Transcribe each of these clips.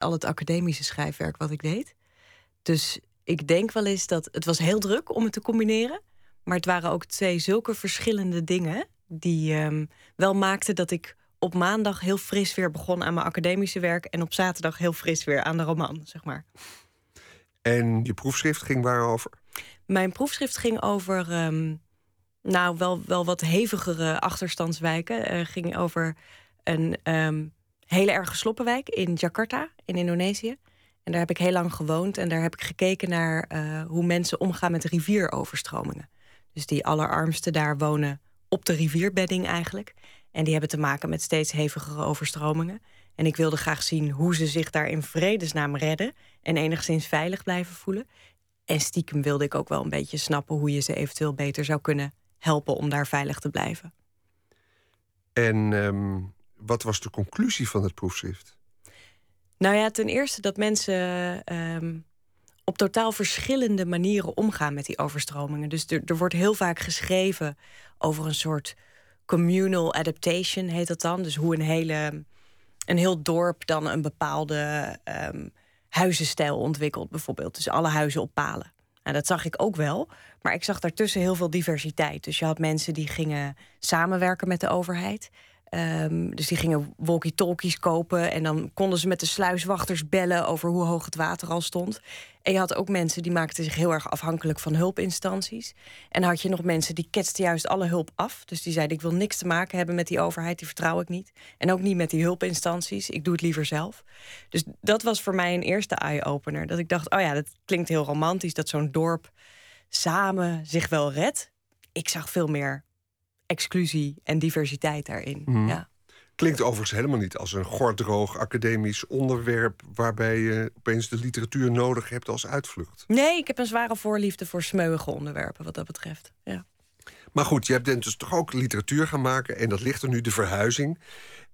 al het academische schrijfwerk wat ik deed. Dus ik denk wel eens dat het was heel druk om het te combineren. Maar het waren ook twee zulke verschillende dingen die um, wel maakten dat ik op maandag heel fris weer begon aan mijn academische werk en op zaterdag heel fris weer aan de roman, zeg maar. En je proefschrift ging waarover? Mijn proefschrift ging over, um, nou, wel, wel wat hevigere achterstandswijken. Uh, ging over een um, hele erg sloppenwijk in Jakarta, in Indonesië. En daar heb ik heel lang gewoond en daar heb ik gekeken naar uh, hoe mensen omgaan met rivieroverstromingen. Dus die allerarmsten daar wonen op de rivierbedding eigenlijk. En die hebben te maken met steeds hevigere overstromingen. En ik wilde graag zien hoe ze zich daar in vredesnaam redden en enigszins veilig blijven voelen. En stiekem wilde ik ook wel een beetje snappen hoe je ze eventueel beter zou kunnen helpen om daar veilig te blijven. En um, wat was de conclusie van het proefschrift? Nou ja, ten eerste dat mensen um, op totaal verschillende manieren omgaan met die overstromingen. Dus er, er wordt heel vaak geschreven over een soort communal adaptation, heet dat dan. Dus hoe een, hele, een heel dorp dan een bepaalde um, huizenstijl ontwikkelt, bijvoorbeeld. Dus alle huizen op palen. Nou, dat zag ik ook wel. Maar ik zag daartussen heel veel diversiteit. Dus je had mensen die gingen samenwerken met de overheid. Um, dus die gingen walkie-talkies kopen en dan konden ze met de sluiswachters bellen over hoe hoog het water al stond. En je had ook mensen die maakten zich heel erg afhankelijk van hulpinstanties. En had je nog mensen die ketsten juist alle hulp af. Dus die zeiden: Ik wil niks te maken hebben met die overheid, die vertrouw ik niet. En ook niet met die hulpinstanties, ik doe het liever zelf. Dus dat was voor mij een eerste eye-opener. Dat ik dacht: Oh ja, dat klinkt heel romantisch dat zo'n dorp samen zich wel redt. Ik zag veel meer exclusie en diversiteit daarin. Mhm. Ja. Klinkt overigens helemaal niet als een gordroog academisch onderwerp waarbij je opeens de literatuur nodig hebt als uitvlucht. Nee, ik heb een zware voorliefde voor smeuïge onderwerpen wat dat betreft. Ja. Maar goed, je hebt dus toch ook literatuur gaan maken en dat ligt er nu, de verhuizing.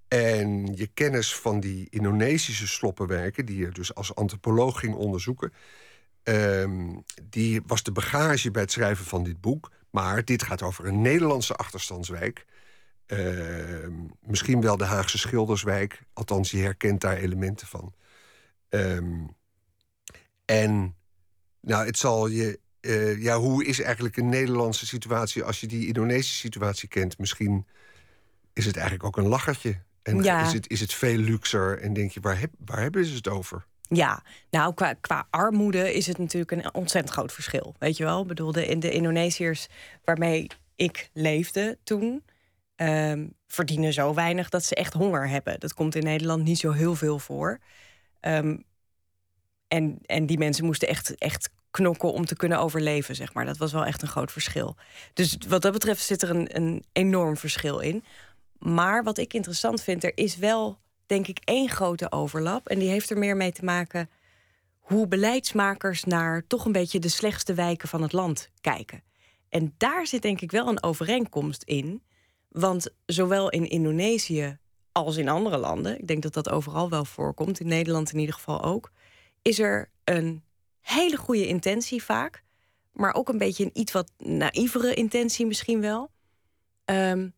En je kennis van die Indonesische sloppenwerken, die je dus als antropoloog ging onderzoeken, ehm, die was de bagage bij het schrijven van dit boek. Maar dit gaat over een Nederlandse achterstandswijk. Ehm, misschien wel de Haagse Schilderswijk. Althans, je herkent daar elementen van. Ehm, en nou, het zal je. Uh, ja, hoe is eigenlijk een Nederlandse situatie als je die Indonesische situatie kent? Misschien is het eigenlijk ook een lachertje. En is, het, is het veel luxer en denk je, waar, heb, waar hebben ze het over? Ja, nou, qua, qua armoede is het natuurlijk een ontzettend groot verschil. Weet je wel? Ik bedoel, de, de Indonesiërs waarmee ik leefde toen... Um, verdienen zo weinig dat ze echt honger hebben. Dat komt in Nederland niet zo heel veel voor. Um, en, en die mensen moesten echt, echt knokken om te kunnen overleven, zeg maar. Dat was wel echt een groot verschil. Dus wat dat betreft zit er een, een enorm verschil in. Maar wat ik interessant vind, er is wel denk ik één grote overlap. En die heeft er meer mee te maken hoe beleidsmakers naar toch een beetje de slechtste wijken van het land kijken. En daar zit denk ik wel een overeenkomst in. Want zowel in Indonesië als in andere landen, ik denk dat dat overal wel voorkomt, in Nederland in ieder geval ook, is er een hele goede intentie vaak, maar ook een beetje een iets wat naïvere intentie misschien wel, um,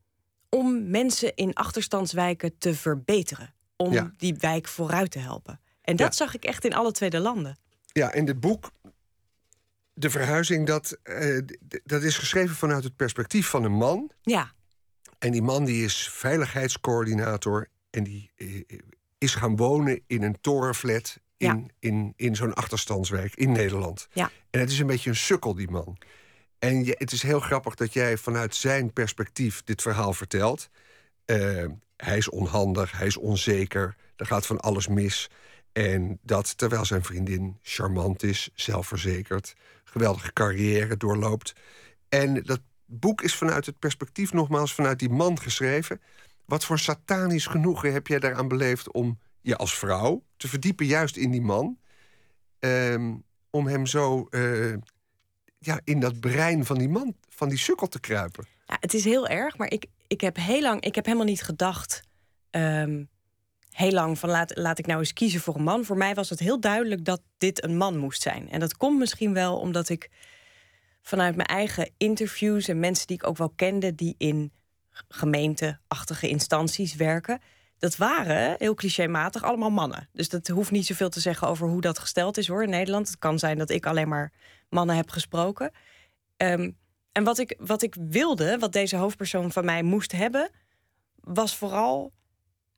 om mensen in achterstandswijken te verbeteren om die wijk vooruit te helpen. En dat zag ik echt in alle tweede landen. Ja, in dit boek, de verhuizing, dat, uh, dat is geschreven vanuit het perspectief van een man. Ja. En die man die is veiligheidscoördinator en die uh, is gaan wonen in een torenflat in, ja. in, in zo'n achterstandswijk in Nederland. Ja. En het is een beetje een sukkel, die man. En je, het is heel grappig dat jij vanuit zijn perspectief dit verhaal vertelt. Uh, hij is onhandig, hij is onzeker, er gaat van alles mis. En dat terwijl zijn vriendin charmant is, zelfverzekerd, geweldige carrière doorloopt. En dat boek is vanuit het perspectief, nogmaals, vanuit die man geschreven. Wat voor satanisch genoegen heb jij daaraan beleefd om je als vrouw te verdiepen, juist in die man? Ehm, om hem zo uh, ja, in dat brein van die man, van die sukkel te kruipen. Ja, het is heel erg, maar ik, ik heb heel lang, ik heb helemaal niet gedacht. Um, heel lang van laat, laat ik nou eens kiezen voor een man. Voor mij was het heel duidelijk dat dit een man moest zijn. En dat komt misschien wel omdat ik vanuit mijn eigen interviews en mensen die ik ook wel kende, die in gemeenteachtige instanties werken, dat waren, heel clichématig, allemaal mannen. Dus dat hoeft niet zoveel te zeggen over hoe dat gesteld is hoor in Nederland. Het kan zijn dat ik alleen maar mannen heb gesproken. Ehm, en wat ik, wat ik wilde, wat deze hoofdpersoon van mij moest hebben, was vooral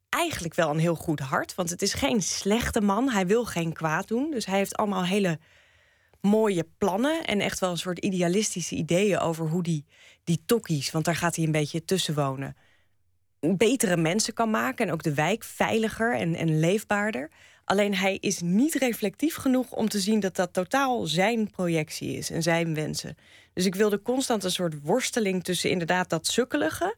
eigenlijk wel een heel goed hart. Want het is geen slechte man. Hij wil geen kwaad doen. Dus hij heeft allemaal hele mooie plannen. En echt wel een soort idealistische ideeën over hoe die, die tokkies, want daar gaat hij een beetje tussen wonen. Betere mensen kan maken. En ook de wijk veiliger en, en leefbaarder. Alleen hij is niet reflectief genoeg om te zien dat dat totaal zijn projectie is en zijn wensen. Dus ik wilde constant een soort worsteling tussen inderdaad dat sukkelige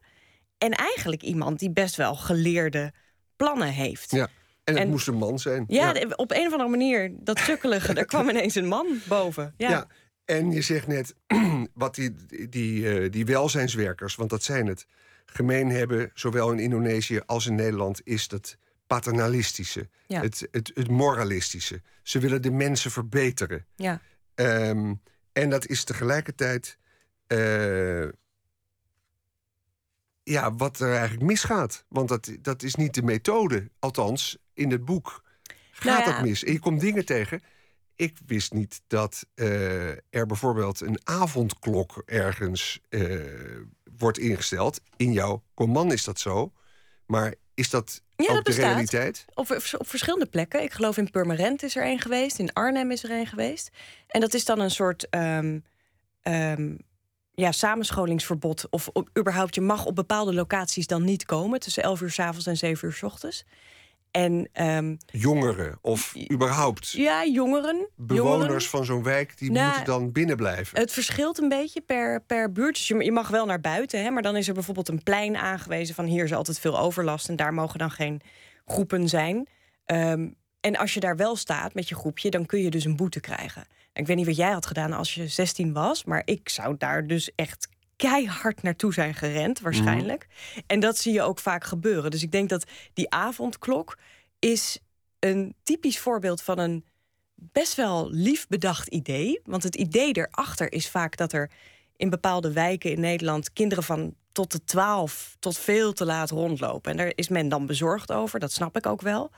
en eigenlijk iemand die best wel geleerde plannen heeft. Ja. En het moest een man zijn. Ja, op een of andere manier, dat sukkelige, daar kwam ineens een man boven. Ja. ja. En je zegt net, wat die, die, uh, die welzijnswerkers, want dat zijn het, gemeen hebben, zowel in Indonesië als in Nederland, is dat paternalistische, het, het, het, moralistische. Ze willen de mensen verbeteren. Ja. Um, en dat is tegelijkertijd uh, ja, wat er eigenlijk misgaat. Want dat, dat is niet de methode. Althans, in het boek gaat nou dat mis. En je komt dingen tegen. Ik wist niet dat uh, er bijvoorbeeld een avondklok ergens uh, wordt ingesteld. In jouw roman is dat zo. Maar is dat ja, ook dat de realiteit? Op, op verschillende plekken. Ik geloof in Purmerend is er een geweest. In Arnhem is er een geweest. En dat is dan een soort... Um, um, ja, samenscholingsverbod. Of überhaupt, je mag op bepaalde locaties dan niet komen tussen 11 uur s avonds en 7 uur s ochtends. En, um, jongeren of überhaupt? Ja, jongeren. Bewoners van zo'n wijk die nou, moeten dan binnen blijven. Het verschilt een beetje per, per buurt. Dus je, je, mag wel naar buiten, hè, maar dan is er bijvoorbeeld een plein aangewezen van hier is altijd veel overlast en daar mogen dan geen groepen zijn. Um, en als je daar wel staat met je groepje, dan kun je dus een boete krijgen. Ik weet niet wat jij had gedaan als je 16 was, maar ik zou daar dus echt keihard naartoe zijn gerend, waarschijnlijk. Mhm. En dat zie je ook vaak gebeuren. Dus ik denk dat die avondklok is een typisch voorbeeld van een best wel lief bedacht idee. Want het idee erachter is vaak dat er in bepaalde wijken in Nederland kinderen van tot de twaalf tot veel te laat rondlopen. En daar is men dan bezorgd over, dat snap ik ook wel.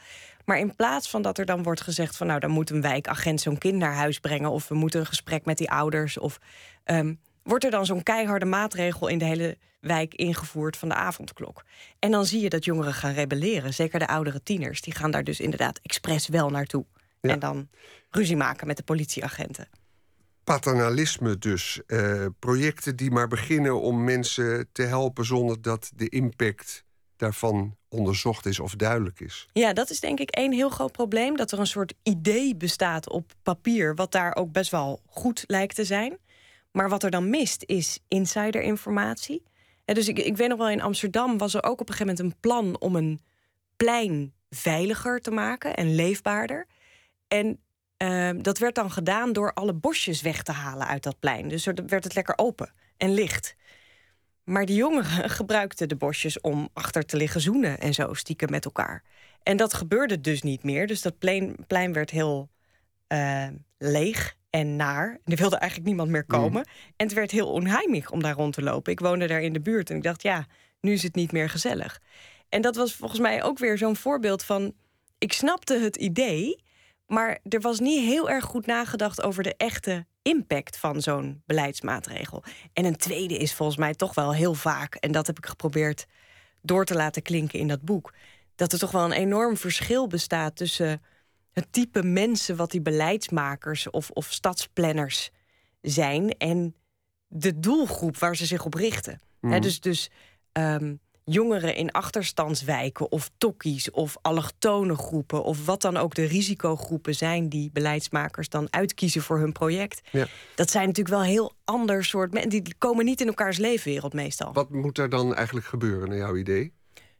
Maar in plaats van dat er dan wordt gezegd van nou, dan moet een wijkagent zo'n kind naar huis brengen, of we moeten een gesprek met die ouders, of ehm, wordt er dan zo'n keiharde maatregel in de hele wijk ingevoerd van de avondklok. En dan zie je dat jongeren gaan rebelleren, zeker de oudere tieners, die gaan daar dus inderdaad expres wel naartoe. En dan ruzie maken met de politieagenten paternalisme dus. Uh, projecten die maar beginnen om mensen te helpen zonder dat de impact daarvan onderzocht is of duidelijk is. Ja, dat is denk ik één heel groot probleem. Dat er een soort idee bestaat op papier, wat daar ook best wel goed lijkt te zijn. Maar wat er dan mist, is insiderinformatie. Dus ik, ik weet nog wel, in Amsterdam was er ook op een gegeven moment een plan om een plein veiliger te maken en leefbaarder. En Ehm, dat werd dan gedaan door alle bosjes weg te halen uit dat plein. Dus er werd het lekker open en licht. Maar de jongeren gebruikten de bosjes om achter te liggen zoenen en zo stiekem met elkaar. En dat gebeurde dus niet meer. Dus dat plein, plein werd heel uh, leeg en naar. Er wilde eigenlijk niemand meer mm. komen. En het werd heel onheimig om daar rond te lopen. Ik woonde daar in de buurt en ik dacht, ja, nu is het niet meer gezellig. En dat was volgens mij ook weer zo'n voorbeeld van. Ik snapte het idee, maar er was niet heel erg goed nagedacht over de echte impact van zo'n beleidsmaatregel. En een tweede is volgens mij toch wel heel vaak, en dat heb ik geprobeerd door te laten klinken in dat boek, dat er toch wel een enorm verschil bestaat tussen het type mensen wat die beleidsmakers of, of stadsplanners zijn en de doelgroep waar ze zich op richten. Mm. dus dus um, jongeren in achterstandswijken of tokkies of allochtone groepen of wat dan ook de risicogroepen zijn die beleidsmakers dan uitkiezen voor hun project. Ja. Dat zijn natuurlijk wel heel ander soort mensen. Die komen niet in elkaars leefwereld meestal. Wat moet er dan eigenlijk gebeuren naar jouw idee?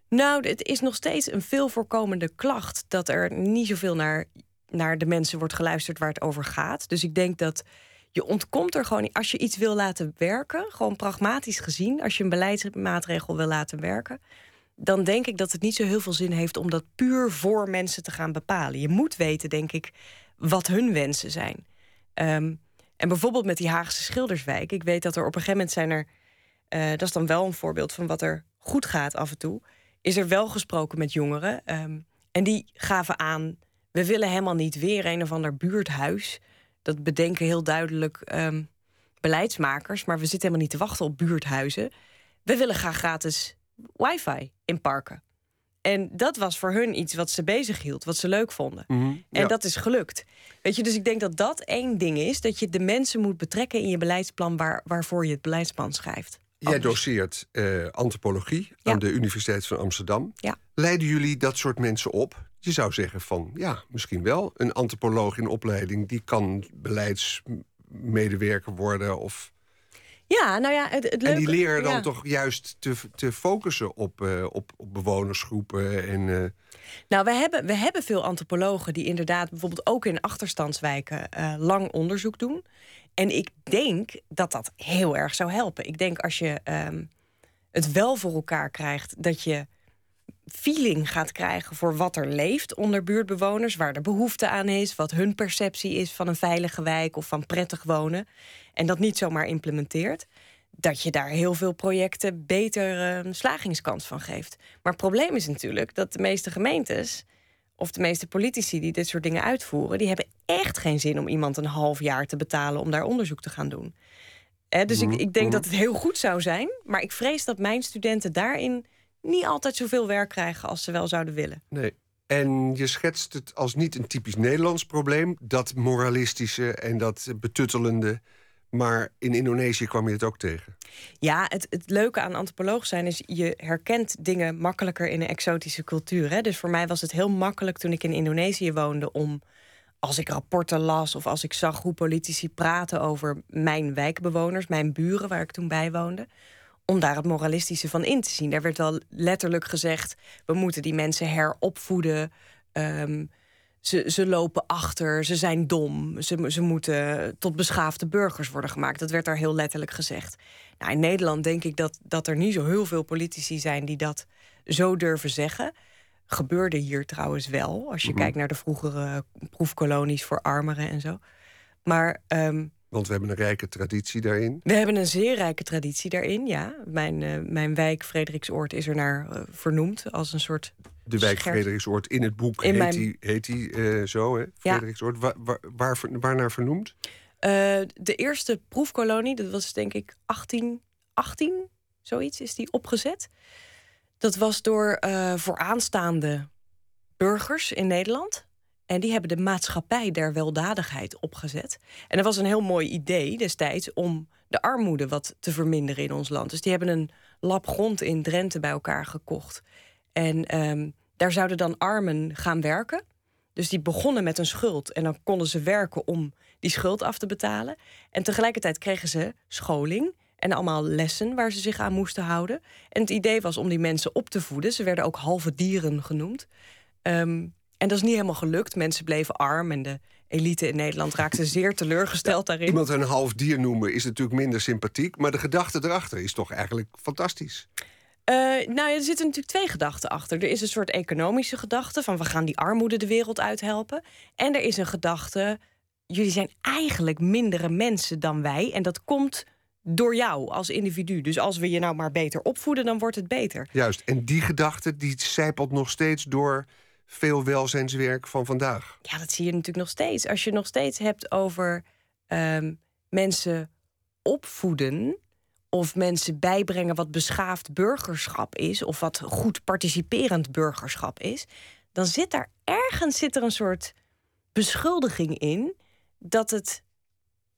Nou, het is nog steeds een veel voorkomende klacht dat er niet zoveel naar, naar de mensen wordt geluisterd waar het over gaat. Dus ik denk dat je ontkomt er gewoon Als je iets wil laten werken, gewoon pragmatisch gezien, als je een beleidsmaatregel wil laten werken, dan denk ik dat het niet zo heel veel zin heeft om dat puur voor mensen te gaan bepalen. Je moet weten, denk ik, wat hun wensen zijn. Ehm, en bijvoorbeeld met die Haagse schilderswijk. Ik weet dat er op een gegeven moment zijn er. Uh, dat is dan wel een voorbeeld van wat er goed gaat af en toe. Is er wel gesproken met jongeren. Ehm, en die gaven aan, we willen helemaal niet weer een of ander buurthuis. Dat bedenken heel duidelijk ehm, beleidsmakers. Maar we zitten helemaal niet te wachten op buurthuizen. We willen graag gratis wifi in parken. En dat was voor hun iets wat ze bezig hield, wat ze leuk vonden. Mhm, En ja. dat is gelukt. Weet je, dus ik denk dat dat één ding is: dat je de mensen moet betrekken in je beleidsplan waar, waarvoor je het beleidsplan schrijft. Jij doseert eh, antropologie Ja. aan de Universiteit van Amsterdam. Ja. Leiden jullie dat soort mensen op? Je zou zeggen van, ja, misschien wel. Een antropoloog in opleiding... die kan beleidsmedewerker worden. Of... Ja, nou ja, het, het leuke... En die leren dan ja. toch juist te, te focussen op, eh, op, op bewonersgroepen. En, eh, Nou, we hebben, we hebben veel antropologen die inderdaad bijvoorbeeld ook in achterstandswijken lang onderzoek doen. En ik denk dat dat heel erg zou helpen. Ik denk als je ehm, het wel voor elkaar krijgt dat je feeling gaat krijgen voor wat er leeft onder buurtbewoners, waar de behoefte aan is, wat hun perceptie is van een veilige wijk of van prettig wonen, en dat niet zomaar implementeert, dat je daar heel veel projecten beter eh, slagingskans van geeft. Maar het probleem is natuurlijk dat de meeste gemeentes of de meeste politici die dit soort dingen uitvoeren, die hebben echt geen zin om iemand een half jaar te betalen om daar onderzoek te gaan doen. Dus ik, ik denk dat het heel goed zou zijn, maar ik vrees dat mijn studenten daarin niet altijd zoveel werk krijgen als ze wel zouden willen. nee. En je schetst het als niet een typisch Nederlands probleem... dat moralistische en dat betuttelende... maar in Indonesië kwam je het ook tegen. Ja, het, het leuke aan antropoloog zijn is je herkent dingen makkelijker in een exotische cultuur. Hè? Dus voor mij was het heel makkelijk toen ik in Indonesië woonde om als ik rapporten las of als ik zag hoe politici praten over mijn wijkbewoners, mijn buren waar ik toen bij woonde, om daar het moralistische van in te zien. Daar werd wel letterlijk gezegd: we moeten die mensen heropvoeden. Ehm, ze, ze lopen achter, ze zijn dom, ze, ze moeten tot beschaafde burgers worden gemaakt. Dat werd daar heel letterlijk gezegd. Nou, in Nederland denk ik dat, dat er niet zo heel veel politici zijn die dat zo durven zeggen. Gebeurde hier trouwens wel, als je kijkt naar de vroegere proefkolonies voor armeren en zo. Maar ehm, Want we hebben een rijke traditie daarin. we hebben een zeer rijke traditie daarin, ja. Mijn, eh, mijn wijk Frederiksoord is er naar eh, vernoemd als een soort De wijk Scherp. Frederiksoord in het boek In heet, mijn- die, heet die eh, zo, hè? Frederiksoord. Waar, waar, waar, waarnaar vernoemd? Eh, de eerste proefkolonie, dat was denk ik 1818, zoiets, is die opgezet. Dat was door eh, vooraanstaande burgers in Nederland. En die hebben de maatschappij der weldadigheid opgezet. En dat was een heel mooi idee destijds om de armoede wat te verminderen in ons land. Dus die hebben een lap grond in Drenthe bij elkaar gekocht. En ehm, daar zouden dan armen gaan werken. Dus die begonnen met een schuld en dan konden ze werken om die schuld af te betalen. En tegelijkertijd kregen ze scholing en allemaal lessen waar ze zich aan moesten houden. En het idee was om die mensen op te voeden. Ze werden ook halve dieren genoemd. Ehm, en dat is niet helemaal gelukt. Mensen bleven arm en de elite in Nederland raakte zeer teleurgesteld daarin. Iemand een half dier noemen is natuurlijk minder sympathiek... maar de gedachte erachter is toch eigenlijk fantastisch. Eh, nou ja, er zitten natuurlijk twee gedachten achter. Er is een soort economische gedachte van we gaan die armoede de wereld uithelpen. En er is een gedachte, jullie zijn eigenlijk mindere mensen dan wij. En dat komt door jou als individu. Dus als we je nou maar beter opvoeden, dan wordt het beter. Juist, en die gedachte die zijpelt nog steeds door veel welzijnswerk van vandaag. Ja, dat zie je natuurlijk nog steeds. Als je nog steeds hebt over ehm, mensen opvoeden of mensen bijbrengen wat beschaafd burgerschap is of wat goed participerend burgerschap is, dan zit daar ergens zit er een soort beschuldiging in dat het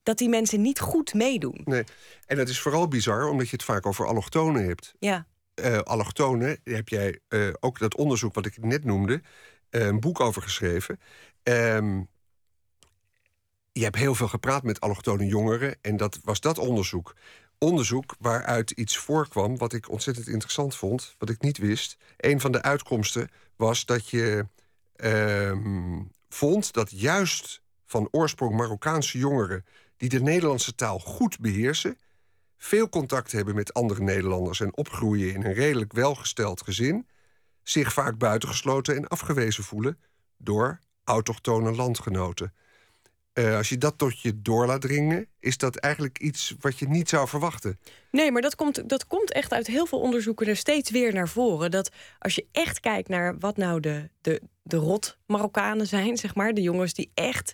dat die mensen niet goed meedoen. Nee. En dat is vooral bizar omdat je het vaak over allochtonen hebt. Ja, eh allochtonen, daar heb jij eh, ook dat onderzoek wat ik net noemde, eh, een boek over geschreven. Ehm, je hebt heel veel gepraat met allochtone jongeren en dat was dat onderzoek. Onderzoek waaruit iets voorkwam wat ik ontzettend interessant vond, wat ik niet wist. Een van de uitkomsten was dat je ehm, vond dat juist van oorsprong Marokkaanse jongeren die de Nederlandse taal goed beheersen, veel contact hebben met andere Nederlanders en opgroeien in een redelijk welgesteld gezin, zich vaak buitengesloten en afgewezen voelen door autochtone landgenoten. Eh, als je dat tot je door laat dringen, is dat eigenlijk iets wat je niet zou verwachten. Nee, maar dat komt, dat komt echt uit heel veel onderzoeken er steeds weer naar voren. Dat als je echt kijkt naar wat nou de, de, de rot Marokkanen zijn, zeg maar, de jongens die echt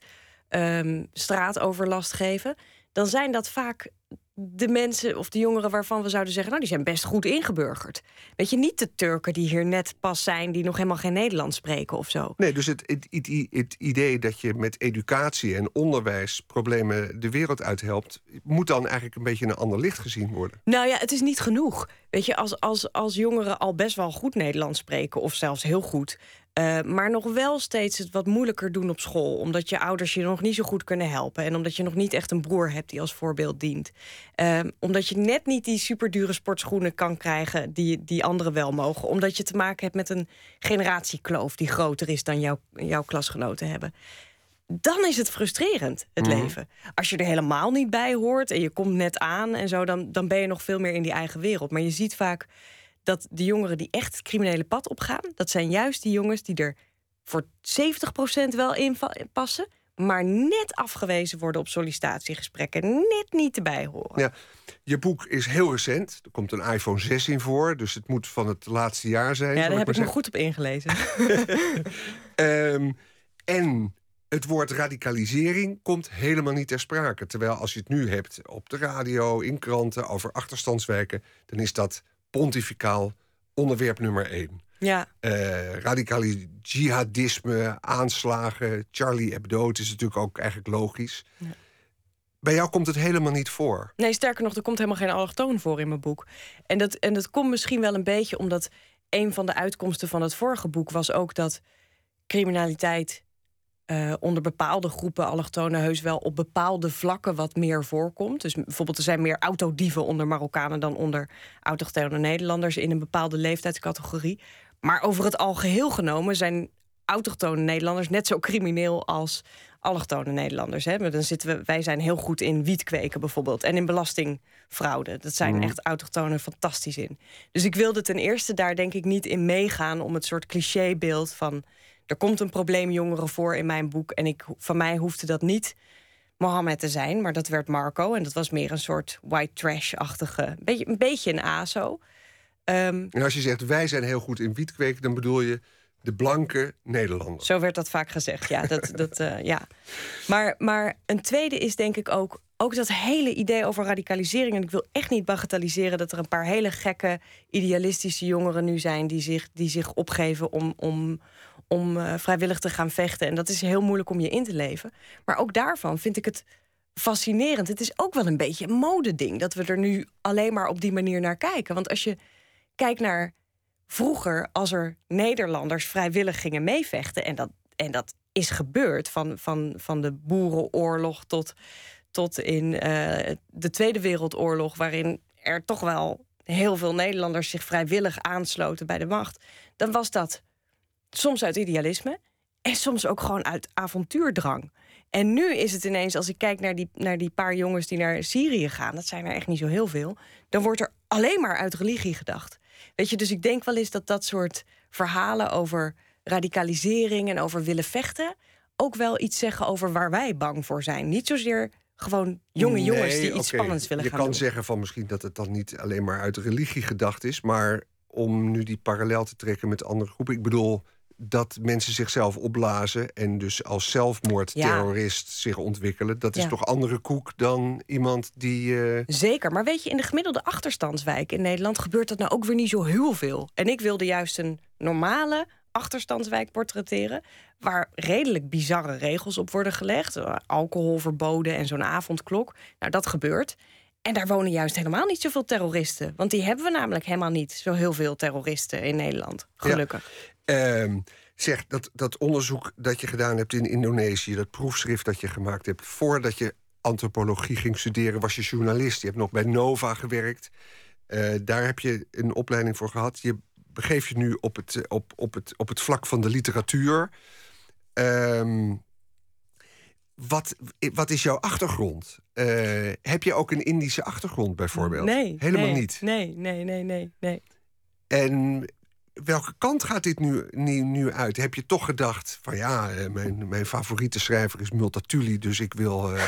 um, straatoverlast geven, dan zijn dat vaak de mensen of de jongeren waarvan we zouden zeggen, nou, die zijn best goed ingeburgerd. Weet je, niet de Turken die hier net pas zijn, die nog helemaal geen Nederlands spreken of zo. Nee, dus het, het, het, het idee dat je met educatie en onderwijs problemen de wereld uithelpt, moet dan eigenlijk een beetje in een ander licht gezien worden. Nou ja, het is niet genoeg. Weet je, als, als, als jongeren al best wel goed Nederlands spreken, of zelfs heel goed, uh, maar nog wel steeds het wat moeilijker doen op school. Omdat je ouders je nog niet zo goed kunnen helpen. En omdat je nog niet echt een broer hebt die als voorbeeld dient. Uh, omdat je net niet die superdure sportschoenen kan krijgen die, die anderen wel mogen. Omdat je te maken hebt met een generatiekloof die groter is dan jouw, jouw klasgenoten hebben. Dan is het frustrerend, het mhm. leven. Als je er helemaal niet bij hoort en je komt net aan en zo, dan, dan ben je nog veel meer in die eigen wereld. Maar je ziet vaak dat de jongeren die echt het criminele pad opgaan, dat zijn juist die jongens die er voor 70% wel in passen, maar net afgewezen worden op sollicitatiegesprekken, net niet erbij horen. Ja, je boek is heel recent. Er komt een iPhone 6 in voor, dus het moet van het laatste jaar zijn. Ja, daar heb ik me goed op ingelezen. um, en het woord radicalisering komt helemaal niet ter sprake. Terwijl als je het nu hebt op de radio, in kranten over achterstandswijken, dan is dat pontificaal onderwerp nummer één. Ja. Uh, radicale jihadisme, aanslagen, Charlie Hebdo, het is natuurlijk ook eigenlijk logisch. Ja. Bij jou komt het helemaal niet voor. Nee, sterker nog, er komt helemaal geen allochtoon voor in mijn boek. En dat, en dat komt misschien wel een beetje omdat een van de uitkomsten van het vorige boek was ook dat criminaliteit uh, onder bepaalde groepen allochtonen heus wel op bepaalde vlakken wat meer voorkomt. Dus bijvoorbeeld er zijn meer autodieven onder Marokkanen dan onder autochtone Nederlanders in een bepaalde leeftijdscategorie. Maar over het algeheel genomen zijn autochtone Nederlanders net zo crimineel als allochtone Nederlanders. Hè. Dan zitten we, wij zijn heel goed in wietkweken bijvoorbeeld en in belastingfraude. Dat zijn mhm. echt autochtonen fantastisch in. Dus ik wilde ten eerste daar denk ik niet in meegaan om het soort clichébeeld van er komt een probleem jongeren voor in mijn boek. En ik, van mij hoefde dat niet Mohammed te zijn, maar dat werd Marco. En dat was meer een soort white trash-achtige, beetje, een beetje een ASO. Um, en als je zegt wij zijn heel goed in wietkweken, dan bedoel je de blanke Nederlander. Zo werd dat vaak gezegd, ja. Dat, dat, uh, ja. Maar, maar een tweede is denk ik ook, ook dat hele idee over radicalisering. En ik wil echt niet bagatelliseren dat er een paar hele gekke, idealistische jongeren nu zijn die zich, die zich opgeven om, om, om uh, vrijwillig te gaan vechten. En dat is heel moeilijk om je in te leven. Maar ook daarvan vind ik het fascinerend. Het is ook wel een beetje een modeding dat we er nu alleen maar op die manier naar kijken. Want als je kijkt naar vroeger, als er Nederlanders vrijwillig gingen meevechten, en dat, en dat is gebeurd van, van, van de Boerenoorlog tot, tot in uh, de Tweede Wereldoorlog, waarin er toch wel heel veel Nederlanders zich vrijwillig aansloten bij de macht, dan was dat soms uit idealisme en soms ook gewoon uit avontuurdrang. En nu is het ineens, als ik kijk naar die, naar die paar jongens die naar Syrië gaan, dat zijn er echt niet zo heel veel, dan wordt er alleen maar uit religie gedacht. Weet je, dus ik denk wel eens dat dat soort verhalen over radicalisering en over willen vechten ook wel iets zeggen over waar wij bang voor zijn. Niet zozeer gewoon jonge jongens die iets spannends willen gaan doen. Je kan zeggen van misschien dat het dan niet alleen maar uit religie gedacht is, maar om nu die parallel te trekken met andere groepen. Ik bedoel, dat mensen zichzelf opblazen en dus als zelfmoordterrorist zich ontwikkelen, dat is toch andere koek dan iemand die. Uh... Zeker, maar weet je, in de gemiddelde achterstandswijk in Nederland gebeurt dat nou ook weer niet zo heel veel. En ik wilde juist een normale achterstandswijk portretteren, waar redelijk bizarre regels op worden gelegd, alcohol verboden en zo'n avondklok. Nou, dat gebeurt. En daar wonen juist helemaal niet zoveel terroristen. Want die hebben we namelijk helemaal niet zo heel veel terroristen in Nederland. Gelukkig. Ehm, zeg, dat, dat onderzoek dat je gedaan hebt in Indonesië, dat proefschrift dat je gemaakt hebt, voordat je antropologie ging studeren, was je journalist. Je hebt nog bij Nova gewerkt. Uh, daar heb je een opleiding voor gehad. Je begeeft je nu op het, op, op het, op het vlak van de literatuur. Um, wat, wat is jouw achtergrond? Uh, heb je ook een Indische achtergrond bijvoorbeeld? Nee. Helemaal nee, niet? Nee, nee, nee, nee, nee. En welke kant gaat dit nu, nu, nu uit? Heb je toch gedacht van ja, eh, mijn, mijn favoriete schrijver is Multatuli, dus ik wil, uh,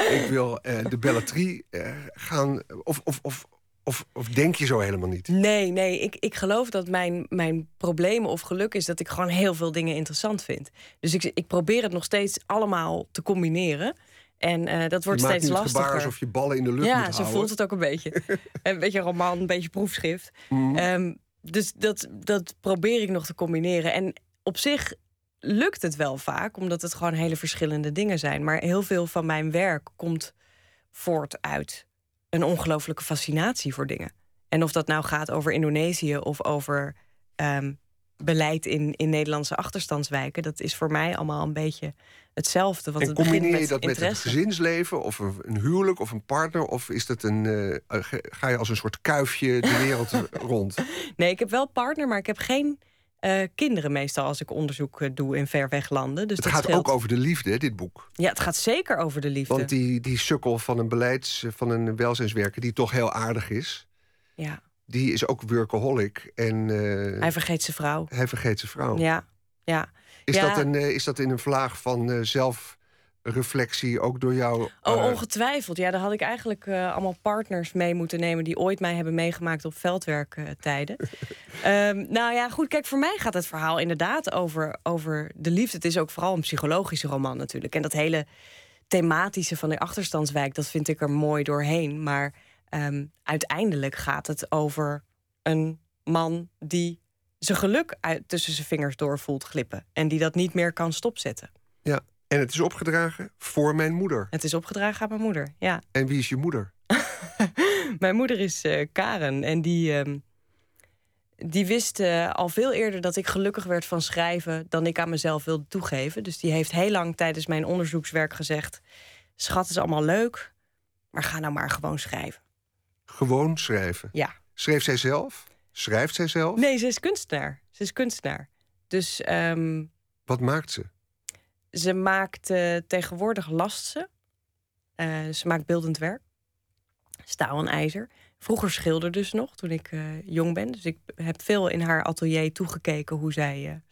ik wil uh, de Belletrie gaan. Of, of, of, of, of denk je zo helemaal niet? Nee, nee. Ik, ik geloof dat mijn, mijn problemen of geluk is dat ik gewoon heel veel dingen interessant vind. Dus ik, ik probeer het nog steeds allemaal te combineren. En uh, dat wordt steeds maakt lastiger. Gebaar alsof je ballen in de lucht ja, moet houden. zo voelt het ook een beetje. een beetje roman, een beetje proefschrift. Mhm. Um, dus dat, dat probeer ik nog te combineren. En op zich lukt het wel vaak, omdat het gewoon hele verschillende dingen zijn. Maar heel veel van mijn werk komt voort uit een ongelofelijke fascinatie voor dingen. En of dat nou gaat over Indonesië of over um, beleid in, in Nederlandse achterstandswijken, dat is voor mij allemaal een beetje hetzelfde. Want en het combineer je dat met het gezinsleven of een, een, huwelijk of een partner? Of is dat een, uh, ga je als een soort kuifje de wereld rond? Nee, ik heb wel partner, maar ik heb geen uh, kinderen meestal als ik onderzoek uh, doe in ver weg landen. Dus het dat gaat scheelt. ook over de liefde, dit boek. Ja, het gaat zeker over de liefde. Want die, die sukkel van een beleids, van een welzijnswerker die toch heel aardig is. Ja. Die is ook workaholic. En, uh, hij vergeet zijn vrouw. Hij vergeet zijn vrouw. Ja, ja. Is, ja. Dat, een, is dat in een vlaag van zelfreflectie ook door jou? Oh, ongetwijfeld. Ja, daar had ik eigenlijk uh, allemaal partners mee moeten nemen... die ooit mij hebben meegemaakt op veldwerktijden. um, nou ja, goed, kijk, voor mij gaat het verhaal inderdaad over, over de liefde. Het is ook vooral een psychologische roman natuurlijk. En dat hele thematische van de achterstandswijk... dat vind ik er mooi doorheen. Maar um, uiteindelijk gaat het over een man die zijn geluk uit, tussen zijn vingers door voelt glippen. En die dat niet meer kan stopzetten. Ja, en het is opgedragen voor mijn moeder. Het is opgedragen aan mijn moeder, ja. En wie is je moeder? mijn moeder is uh, Karen. En die, uh, die wist uh, al veel eerder dat ik gelukkig werd van schrijven... dan ik aan mezelf wilde toegeven. Dus die heeft heel lang tijdens mijn onderzoekswerk gezegd... schat, is allemaal leuk, maar ga nou maar gewoon schrijven. Gewoon schrijven? Ja. Schreef zij zelf? Schrijft zij zelf? Nee, ze is kunstenaar. Ze is kunstenaar. Dus. Um, Wat maakt ze? Ze maakt uh, tegenwoordig last ze. Uh, ze maakt beeldend werk. Staal en ijzer. Vroeger schilderde ze nog toen ik uh, jong ben. Dus ik heb veel in haar atelier toegekeken hoe zij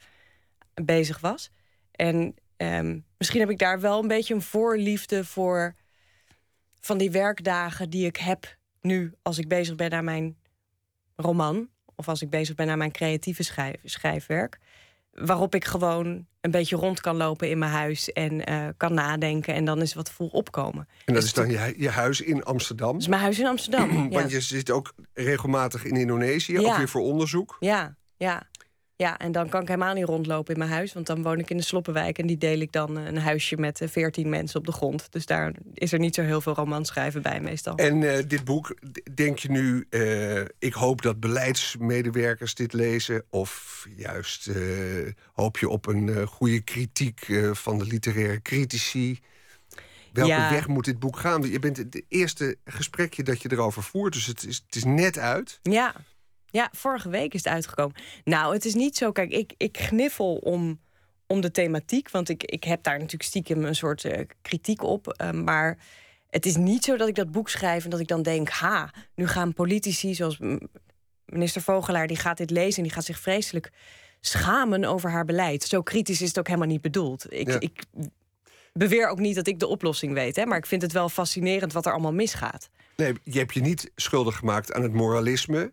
bezig was. En um, misschien heb ik daar wel een beetje een voorliefde voor. van die werkdagen die ik heb nu als ik bezig ben aan mijn roman. Of als ik bezig ben aan mijn creatieve schrijf, schrijfwerk. Waarop ik gewoon een beetje rond kan lopen in mijn huis en uh, kan nadenken. En dan is wat vol opkomen. En dat is dan je, je huis in Amsterdam? Dat is mijn huis in Amsterdam. Want je zit ook regelmatig in Indonesië, ja. ook weer voor onderzoek. Ja, ja. Ja, en dan kan ik helemaal niet rondlopen in mijn huis. Want dan woon ik in de Sloppenwijk. En die deel ik dan een huisje met veertien mensen op de grond. Dus daar is er niet zo heel veel romanschrijven bij meestal. En uh, dit boek, denk je nu... Uh, ik hoop dat beleidsmedewerkers dit lezen... of juist uh, hoop je op een goede kritiek van de literaire critici... Welke ja. weg moet dit boek gaan? Je bent het eerste gesprekje dat je erover voert, dus het is, het is net uit. Ja, ja, vorige week is het uitgekomen. Nou, het is niet zo. Kijk, ik, ik gniffel om, om de thematiek. Want ik, ik heb daar natuurlijk stiekem een soort uh, kritiek op. Uh, maar het is niet zo dat ik dat boek schrijf en dat ik dan denk: ha, nu gaan politici zoals minister Vogelaar, die gaat dit lezen en die gaat zich vreselijk schamen over haar beleid. Zo kritisch is het ook helemaal niet bedoeld. Ik, Ja. ik beweer ook niet dat ik de oplossing weet, hè, maar ik vind het wel fascinerend wat er allemaal misgaat. Nee, je hebt je niet schuldig gemaakt aan het moralisme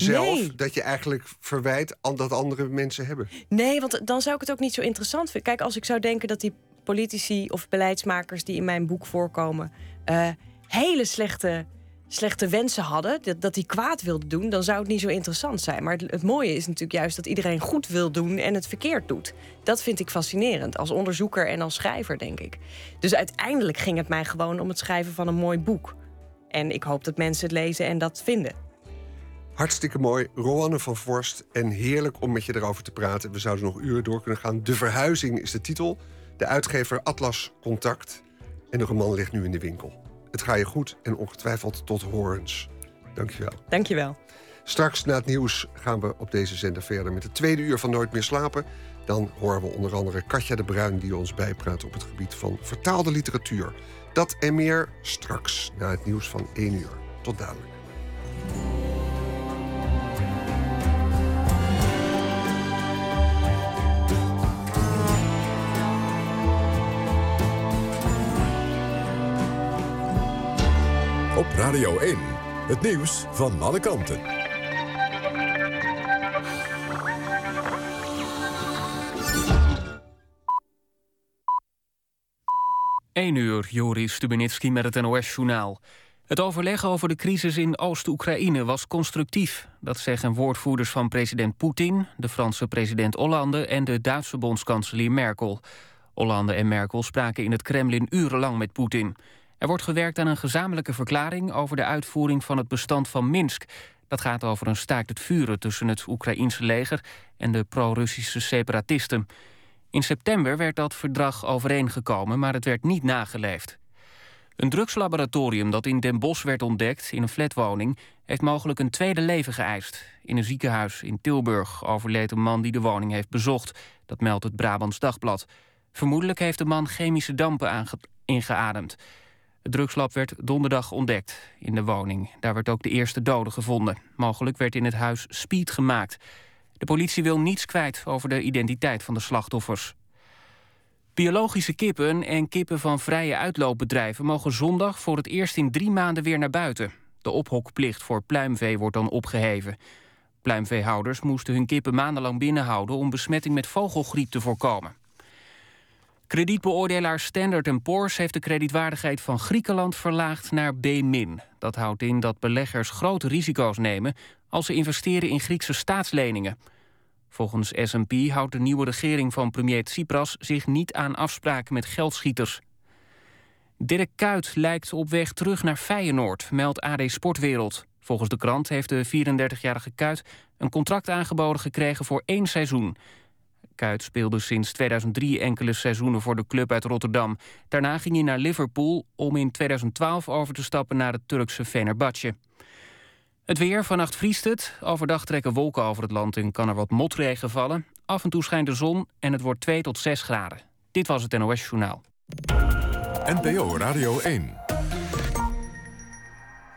zelf... Nee. dat je eigenlijk verwijt aan dat andere mensen hebben. Nee, want dan zou ik het ook niet zo interessant vinden. Kijk, als ik zou denken dat die politici of beleidsmakers die in mijn boek voorkomen. eh, hele slechte, slechte wensen hadden, dat, dat die kwaad wilden doen, dan zou het niet zo interessant zijn. Maar het, het mooie is natuurlijk juist dat iedereen goed wil doen en het verkeerd doet. Dat vind ik fascinerend als onderzoeker en als schrijver, denk ik. Dus uiteindelijk ging het mij gewoon om het schrijven van een mooi boek. En ik hoop dat mensen het lezen en dat vinden. Hartstikke mooi, Roanne van Vorst. En heerlijk om met je erover te praten. We zouden nog uren door kunnen gaan. De Verhuizing is de titel. De uitgever Atlas Contact. En de roman ligt nu in de winkel. Het gaat je goed en ongetwijfeld tot horens. Dankjewel. Dankjewel. Straks na het nieuws gaan we op deze zender verder met het tweede uur van Nooit meer slapen. Dan horen we onder andere Katja de Bruin die ons bijpraat op het gebied van vertaalde literatuur. Dat en meer straks na het nieuws van 1 uur. Tot dadelijk. Radio 1. Het nieuws van alle kanten. 1 uur, Joris Stubenitski met het NOS-journaal. Het overleg over de crisis in Oost-Oekraïne was constructief. Dat zeggen woordvoerders van president Poetin, de Franse president Hollande... en de Duitse bondskanselier Merkel. Hollande en Merkel spraken in het Kremlin urenlang met Poetin. Er wordt gewerkt aan een gezamenlijke verklaring... over de uitvoering van het bestand van Minsk. Dat gaat over een staakt het vuren tussen het Oekraïense leger... en de pro-Russische separatisten. In september werd dat verdrag overeengekomen, maar het werd niet nageleefd. Een drugslaboratorium dat in Den Bosch werd ontdekt in een flatwoning... heeft mogelijk een tweede leven geëist. In een ziekenhuis in Tilburg overleed een man die de woning heeft bezocht. Dat meldt het Brabants Dagblad. Vermoedelijk heeft de man chemische dampen ingeademd. Het drugslab werd donderdag ontdekt in de woning. Daar werd ook de eerste dode gevonden. Mogelijk werd in het huis speed gemaakt. De politie wil niets kwijt over de identiteit van de slachtoffers. Biologische kippen en kippen van vrije uitloopbedrijven... mogen zondag voor het eerst in drie maanden weer naar buiten. De ophokplicht voor pluimvee wordt dan opgeheven. Pluimveehouders moesten hun kippen maandenlang binnenhouden... om besmetting met vogelgriep te voorkomen. Kredietbeoordelaar Standard Poor's heeft de kredietwaardigheid van Griekenland verlaagd naar B-. Dat houdt in dat beleggers grote risico's nemen als ze investeren in Griekse staatsleningen. Volgens S&P houdt de nieuwe regering van premier Tsipras zich niet aan afspraken met geldschieters. Dirk Kuyt lijkt op weg terug naar Feyenoord, meldt AD Sportwereld. Volgens de krant heeft de 34-jarige Kuyt een contract aangeboden gekregen voor één seizoen. Kuyt speelde sinds 2003 enkele seizoenen voor de club uit Rotterdam. Daarna ging hij naar Liverpool om in 2012 over te stappen naar het Turkse Fenerbahce. Het weer, vannacht vriest het. Overdag trekken wolken over het land en kan er wat motregen vallen. Af en toe schijnt de zon en het wordt 2 tot 6 graden. Dit was het NOS Journaal. NPO Radio 1.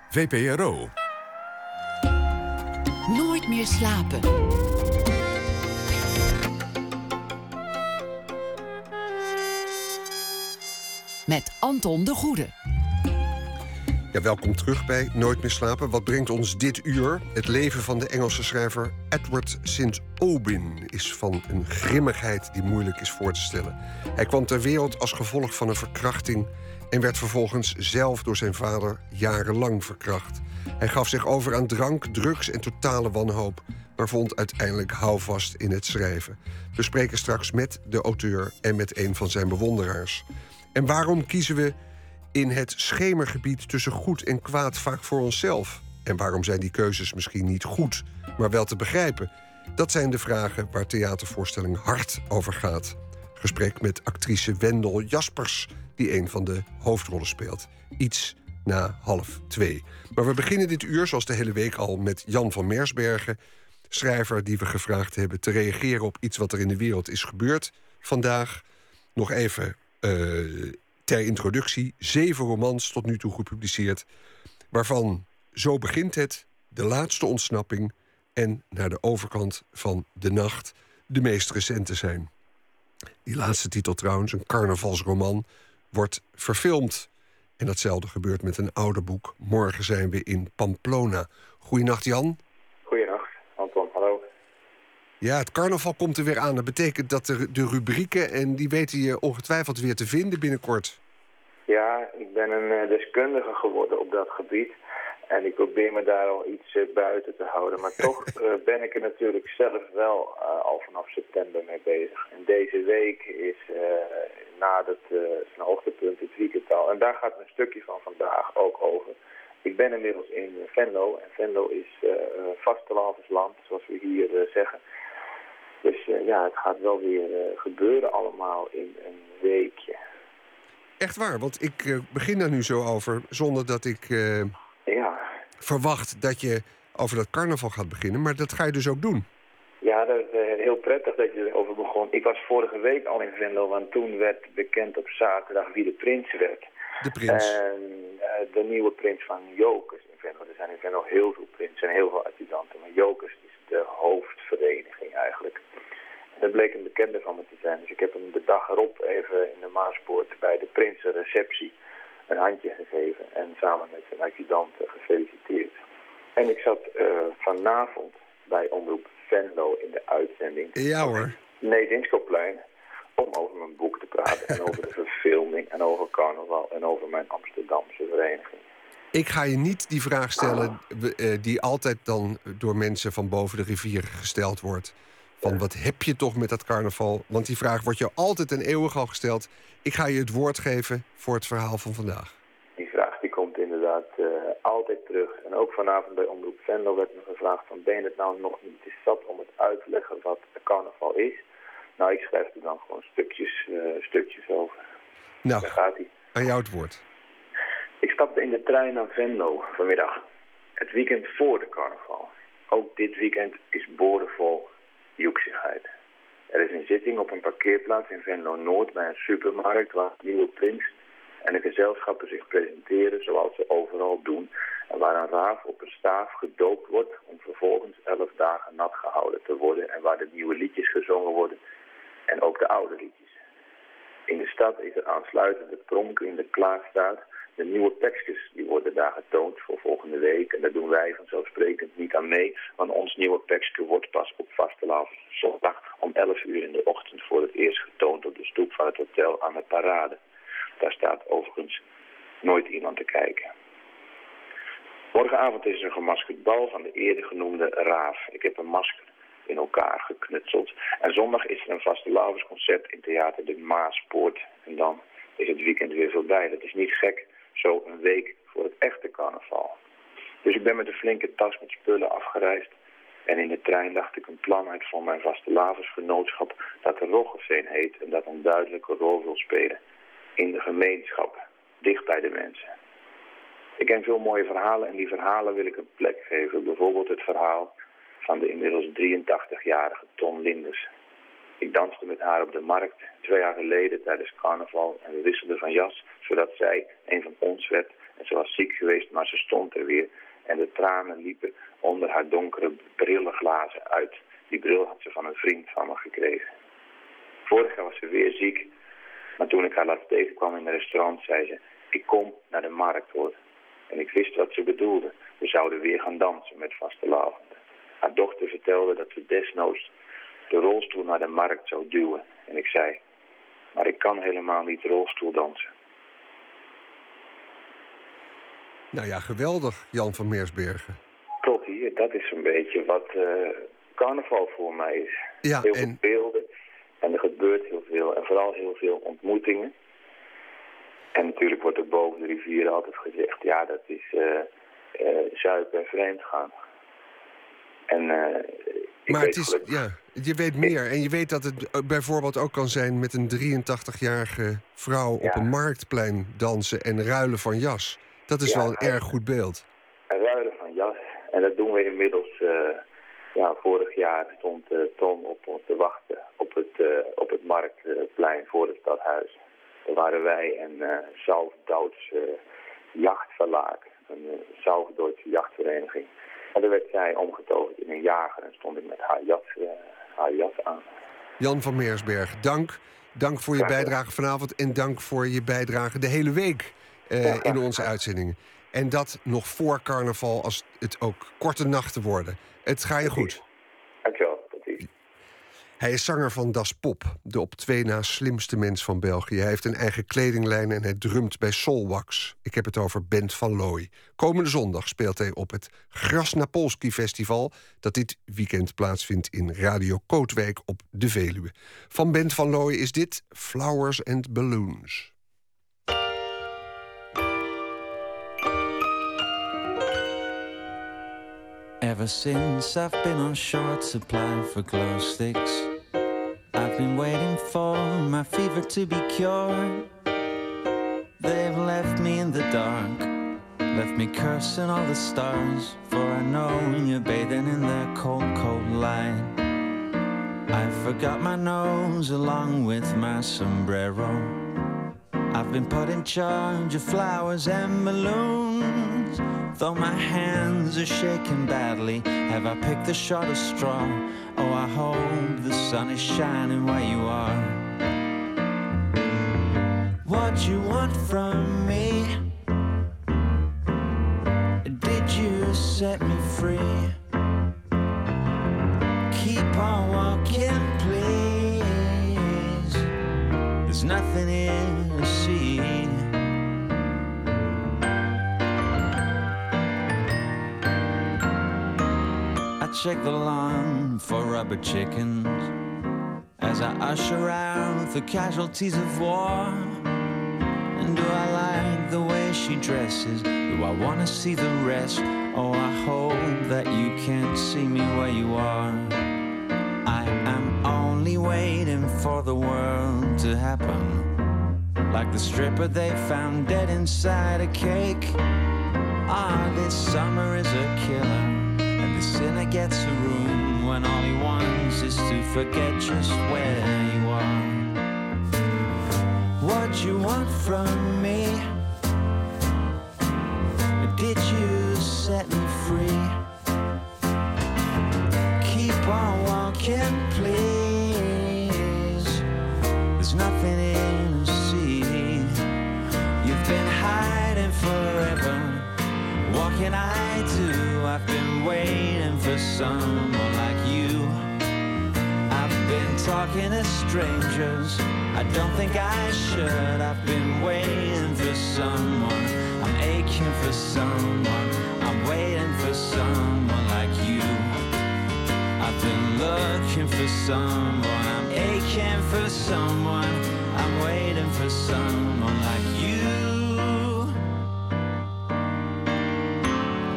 VPRO. Nooit meer slapen. Met Anton de Goede. Ja, welkom terug bij Nooit meer slapen. Wat brengt ons dit uur? Het leven van de Engelse schrijver Edward St. Aubyn is van een grimmigheid die moeilijk is voor te stellen. Hij kwam ter wereld als gevolg van een verkrachting en werd vervolgens zelf door zijn vader jarenlang verkracht. Hij gaf zich over aan drank, drugs en totale wanhoop, maar vond uiteindelijk houvast in het schrijven. We spreken straks met de auteur en met een van zijn bewonderaars. En waarom kiezen we in het schemergebied tussen goed en kwaad vaak voor onszelf? En waarom zijn die keuzes misschien niet goed, maar wel te begrijpen? Dat zijn de vragen waar theatervoorstelling Hart over gaat. Gesprek met actrice Wendel Jaspers, die een van de hoofdrollen speelt. Iets na half twee. Maar we beginnen dit uur, zoals de hele week al, met Jan van Mersbergen, schrijver die we gevraagd hebben te reageren op iets wat er in de wereld is gebeurd vandaag. Nog even uh, ter introductie zeven romans tot nu toe gepubliceerd. Waarvan Zo begint het, De laatste ontsnapping en Naar de overkant van de nacht de meest recente zijn. Die laatste titel trouwens, een carnavalsroman, wordt verfilmd. En datzelfde gebeurt met een oude boek. Morgen zijn we in Pamplona. Goedenacht Jan. Ja, het carnaval komt er weer aan. Dat betekent dat de, de rubrieken, en die weten je ongetwijfeld weer te vinden binnenkort. Ja, ik ben een uh, deskundige geworden op dat gebied. En ik probeer me daar al iets uh, buiten te houden. Maar toch uh, ben ik er natuurlijk zelf wel al vanaf september mee bezig. En deze week is na het zijn hoogtepunt het weekendtal. En daar gaat een stukje van vandaag ook over. Ik ben inmiddels in Venlo. En Venlo is vastelandsland, zoals we hier zeggen. Dus uh, ja, het gaat wel weer uh, gebeuren allemaal in een weekje. Echt waar, want ik uh, begin daar nu zo over zonder dat ik ja. verwacht dat je over dat carnaval gaat beginnen. Maar dat ga je dus ook doen. Ja, dat is heel prettig dat je erover begon. Ik was vorige week al in Venlo, want toen werd bekend op zaterdag wie de prins werd. De prins. En de nieuwe prins van Jokers in Venlo. Er zijn in Venlo heel veel prinsen en heel veel adjudanten. Maar Jokers is de hoofdvereniging eigenlijk. Dat bleek een bekende van me te zijn. Dus ik heb hem de dag erop even in de Maaspoort bij de Prinsenreceptie een handje gegeven en samen met zijn adjudant gefeliciteerd. En ik zat vanavond bij Omroep Venlo in de uitzending. Ja hoor. Nee, Dinskoplein. Om over mijn boek te praten en over de verfilming en over carnaval en over mijn Amsterdamse vereniging. Ik ga je niet die vraag stellen eh, die altijd dan door mensen van boven de rivier gesteld wordt. Van wat heb je toch met dat carnaval? Want die vraag wordt je altijd en eeuwig al gesteld. Ik ga je het woord geven voor het verhaal van vandaag. Die vraag die komt inderdaad uh, altijd terug. En ook vanavond bij Omroep Venlo werd me gevraagd van... ben je het nou nog niet is zat om het uit te leggen wat carnaval is? Nou, ik schrijf er dan gewoon stukjes, uh, stukjes over. Nou, Daar gaat hij. aan jou het woord. Ik stapte in de trein naar Venlo vanmiddag. Het weekend voor de carnaval. Ook dit weekend is boordevol joeksigheid. Er is een zitting op een parkeerplaats in Venlo-Noord bij een supermarkt... waar nieuwe prins en de gezelschappen zich presenteren zoals ze overal doen... en waar een raaf op een staaf gedoopt wordt om vervolgens elf dagen nat gehouden te worden... en waar de nieuwe liedjes gezongen worden en ook de oude liedjes. In de stad is er aansluitend het pronken in de klaarstaat. De nieuwe tekstjes die worden daar getoond voor volgende week. En daar doen wij vanzelfsprekend niet aan mee. Want ons nieuwe tekstje wordt pas op vaste zondag om 11 uur in de ochtend voor het eerst getoond op de stoep van het hotel aan de parade. Daar staat overigens nooit iemand te kijken. Morgenavond is er een gemaskerd bal van de eerder genoemde Raaf. Ik heb een masker in elkaar geknutseld. En zondag is er een vaste laversconcert in theater de Maaspoort. En dan is het weekend weer voorbij. Dat is niet gek, zo een week voor het echte carnaval. Dus ik ben met een flinke tas met spullen afgereisd. En in de trein dacht ik een plan uit van mijn vaste laversgenootschap dat de Roggeveen heet en dat een duidelijke rol wil spelen in de gemeenschap, dicht bij de mensen. Ik ken veel mooie verhalen en die verhalen wil ik een plek geven. Bijvoorbeeld het verhaal van de inmiddels 83-jarige Ton Linders. Ik danste met haar op de markt twee jaar geleden tijdens carnaval en we wisselden van jas, zodat zij een van ons werd. En ze was ziek geweest, maar ze stond er weer. En de tranen liepen onder haar donkere brillenglazen uit. Die bril had ze van een vriend van me gekregen. Vorig jaar was ze weer ziek, maar toen ik haar laatst tegenkwam in een restaurant, zei ze... Ik kom naar de markt, hoor. En ik wist wat ze bedoelde. We zouden weer gaan dansen met vaste lavenden. Haar dochter vertelde dat ze desnoods de rolstoel naar de markt zou duwen. En ik zei, maar ik kan helemaal niet rolstoel dansen. Nou ja, geweldig, Jan van Meersbergen. Tot hier, dat is een beetje wat uh, carnaval voor mij is. Ja, heel veel beelden en er gebeurt heel veel. En vooral heel veel ontmoetingen. En natuurlijk wordt er boven de rivier altijd gezegd, ja, dat is uh, uh, zuipen en vreemd gaan. En, maar het is, ja, je weet meer. En je weet dat het bijvoorbeeld ook kan zijn met een 83-jarige vrouw op een marktplein dansen en ruilen van jas. Dat is wel een erg goed beeld. Ruilen van jas. En dat doen we inmiddels. Uh, ja, vorig jaar stond uh, Tom op ons te wachten op het, uh, op het marktplein voor het stadhuis. Daar waren wij en uh, Jachtverlaag, een Salfduitse jachtvereniging. En daar werd zij omgetoverd in een jager en stond ik met haar jas, haar jas aan. Jan van Meersberg, dank. Dank voor je bijdrage vanavond en dank voor je bijdrage de hele week uh, in onze uitzendingen. En dat nog voor carnaval, als het ook korte nachten worden. Het ga je goed. Hij is zanger van Das Pop, de op twee na slimste mens van België. Hij heeft een eigen kledinglijn en hij drumt bij Solwax. Ik heb het over Bent van Looy. Komende zondag speelt hij op het Grasnapolski Festival... dat dit weekend plaatsvindt in Radio Kootwijk op de Veluwe. Van Bent van Looy is dit Flowers and Balloons. Ever since I've been on short supply for glow sticks, I've been waiting for my fever to be cured. They've left me in the dark, left me cursing all the stars, for I know you're bathing in their cold, cold light. I forgot my nose along with my sombrero. I've been put in charge of flowers and balloons. Though my hands are shaking badly, have I picked the shortest straw? Home. the sun is shining where you are. What you want from me? Did you set me free? Keep on walking, please. There's nothing in the sea. check the line for rubber chickens as I usher out the casualties of war. And do I like the way she dresses? Do I want to see the rest? Oh, I hope that you can't see me where you are. I am only waiting for the world to happen. Like the stripper they found dead inside a cake. Ah, this summer is a killer. And the sinner gets a room when all he wants is to forget just where you are. What you want from me? Did you set me free? Keep on walking, please. There's nothing in the sea. You've been hiding forever. What can I do? I've been waiting for someone talking to strangers. I don't think I should. I've been waiting for someone. I'm aching for someone. I'm waiting for someone like you. I've been looking for someone. I'm aching for someone. I'm waiting for someone like you.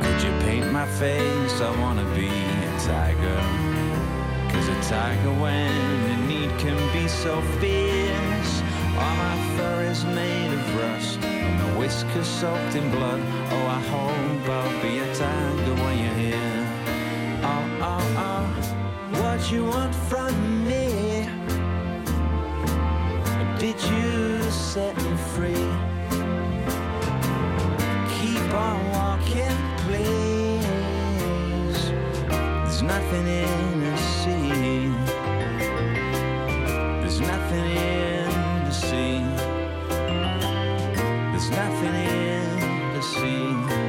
Could you paint my face? I wanna be a tiger. Tiger when in need can be so fierce. All my fur is made of rust. And my whiskers soaked in blood. Oh, I hope I'll be a tiger when you're here. Oh, oh, oh. What you want from me? Did you set me free? Keep on walking, please. There's nothing in nothing in. There's nothing.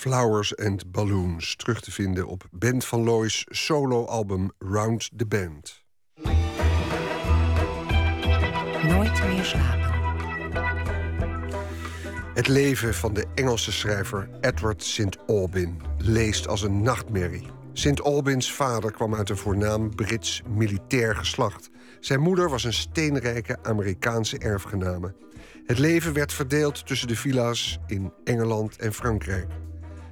Flowers and Balloons, terug te vinden op Ben van Looy's soloalbum Round the Band. Nooit meer slapen. Het leven van de Engelse schrijver Edward St. Albin leest als een nachtmerrie. St. Albins vader kwam uit een voornaam Brits militair geslacht. Zijn moeder was een steenrijke Amerikaanse erfgename. Het leven werd verdeeld tussen de villa's in Engeland en Frankrijk.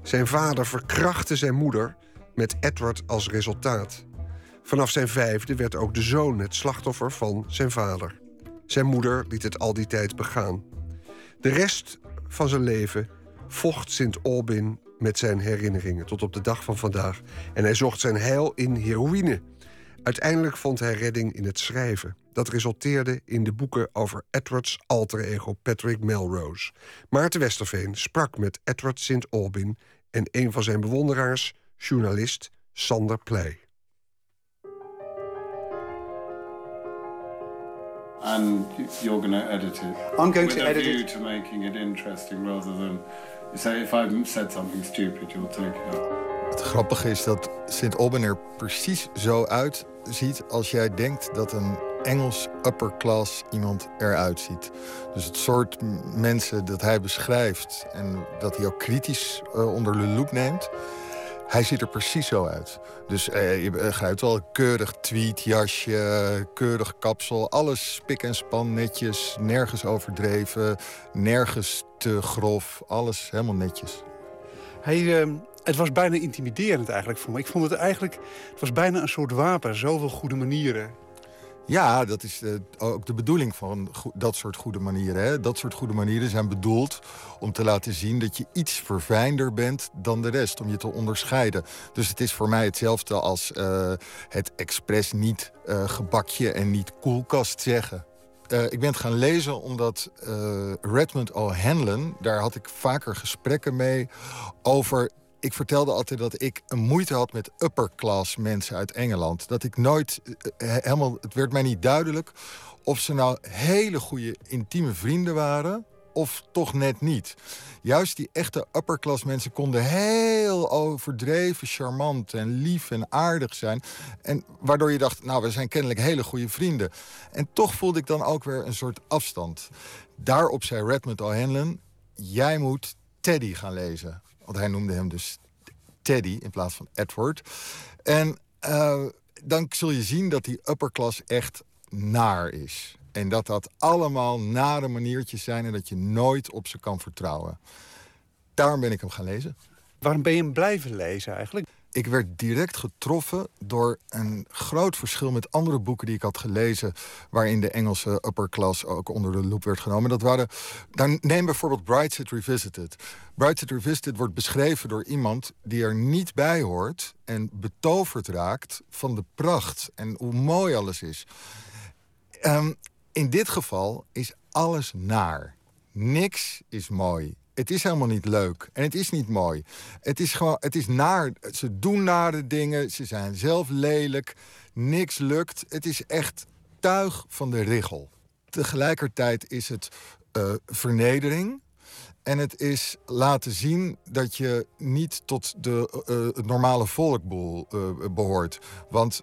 Zijn vader verkrachtte zijn moeder met Edward als resultaat. Vanaf zijn vijfde werd ook de zoon het slachtoffer van zijn vader. Zijn moeder liet het al die tijd begaan. De rest van zijn leven vocht Sint Albin met zijn herinneringen tot op de dag van vandaag. En hij zocht zijn heil in heroïne. Uiteindelijk vond hij redding in het schrijven. Dat resulteerde in de boeken over Edwards alter ego Patrick Melrose. Maarten Westerveen sprak met Edward Sint Albin en een van zijn bewonderaars, journalist Sander Pleij. And you're going to edit it. I'm going with to a edit view it. to making it interesting rather than say if I've said something stupid, you'll take it up. Het grappige is dat Sint Albin er precies zo uitziet als jij denkt dat een Engels upper class iemand eruit ziet. Dus het soort mensen dat hij beschrijft en dat hij ook kritisch eh, onder de loep neemt. Hij ziet er precies zo uit. Dus eh, je begrijpt wel, keurig tweetjasje, keurig kapsel. Alles spik en span netjes, nergens overdreven, nergens te grof. Alles helemaal netjes. Hij, ehm, het was bijna intimiderend eigenlijk voor me. Ik vond het eigenlijk, het was bijna een soort wapen. Zoveel goede manieren. Ja, dat is eh, ook de bedoeling van dat soort goede manieren. Hè? Dat soort goede manieren zijn bedoeld om te laten zien dat je iets verfijnder bent dan de rest. Om je te onderscheiden. Dus het is voor mij hetzelfde als eh, het expres niet eh, gebakje en niet koelkast zeggen. Ik ben het gaan lezen omdat Redmond O'Hanlon, daar had ik vaker gesprekken mee over. Ik vertelde altijd dat ik een moeite had met upper class mensen uit Engeland. Dat ik nooit eh, helemaal. Het werd mij niet duidelijk of ze nou hele goede intieme vrienden waren. of toch net niet. Juist die echte upper class mensen konden heel overdreven, charmant en lief en aardig zijn. En waardoor je dacht, nou, we zijn kennelijk hele goede vrienden. En toch voelde ik dan ook weer een soort afstand. Daarop zei Redmond O'Hanlon, jij moet Teddy gaan lezen. Want hij noemde hem dus Teddy in plaats van Edward. En uh, dan zul je zien dat die upper class echt naar is. En dat dat allemaal nare maniertjes zijn en dat je nooit op ze kan vertrouwen. Daarom ben ik hem gaan lezen. Waarom ben je hem blijven lezen eigenlijk? Ik werd direct getroffen door een groot verschil met andere boeken die ik had gelezen. waarin de Engelse upper class ook onder de loep werd genomen. Dat waren. Dan neem bijvoorbeeld Brightside Revisited. Brightside Revisited wordt beschreven door iemand die er niet bij hoort. en betoverd raakt van de pracht en hoe mooi alles is. Um, in dit geval is alles naar. Niks is mooi. Het is helemaal niet leuk en het is niet mooi. Het is gewoon, het is naar. Ze doen nare dingen, ze zijn zelf lelijk, niks lukt. Het is echt tuig van de richel. Tegelijkertijd is het uh, vernedering. En het is laten zien dat je niet tot de, uh, het normale volk behoort. Want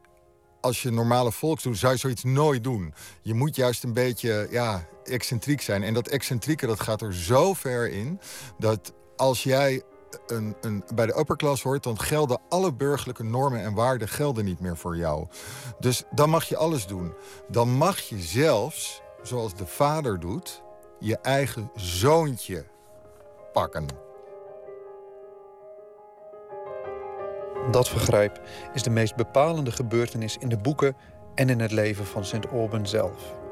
als je normale volks doet, zou je zoiets nooit doen. Je moet juist een beetje ja, excentriek zijn. En dat excentrieke dat gaat er zo ver in dat als jij een, een, bij de upper class hoort, dan gelden alle burgerlijke normen en waarden gelden niet meer voor jou. Dus dan mag je alles doen. Dan mag je zelfs, zoals de vader doet, je eigen zoontje pakken. Dat vergrijp is de meest bepalende gebeurtenis in de boeken en in het leven van St. Alban zelf.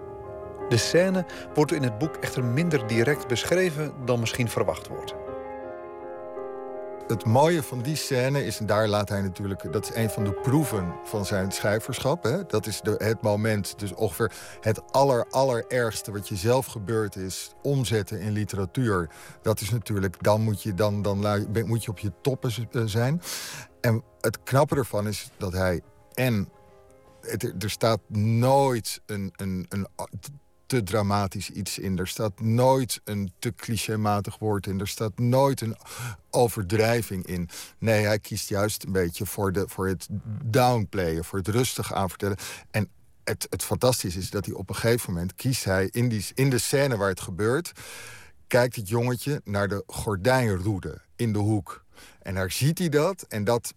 De scène wordt in het boek echter minder direct beschreven dan misschien verwacht wordt. Het mooie van die scène is, en daar laat hij natuurlijk... dat is een van de proeven van zijn schrijverschap. Hè? Dat is de, het moment, dus ongeveer het aller, allerergste... wat je zelf gebeurd is, omzetten in literatuur. Dat is natuurlijk, dan moet je, dan, dan moet je op je toppen eh, zijn. En het knappe ervan is dat hij en er staat nooit een, een, een te dramatisch iets in. Er staat nooit een te clichématig woord in. Er staat nooit een overdrijving in. Nee, hij kiest juist een beetje voor, de, voor het downplayen, voor het rustig aanvertellen. En het, het fantastische is dat hij op een gegeven moment kiest hij in, die, in de scène waar het gebeurt, kijkt het jongetje naar de gordijnroede in de hoek. En daar ziet hij dat. En dat,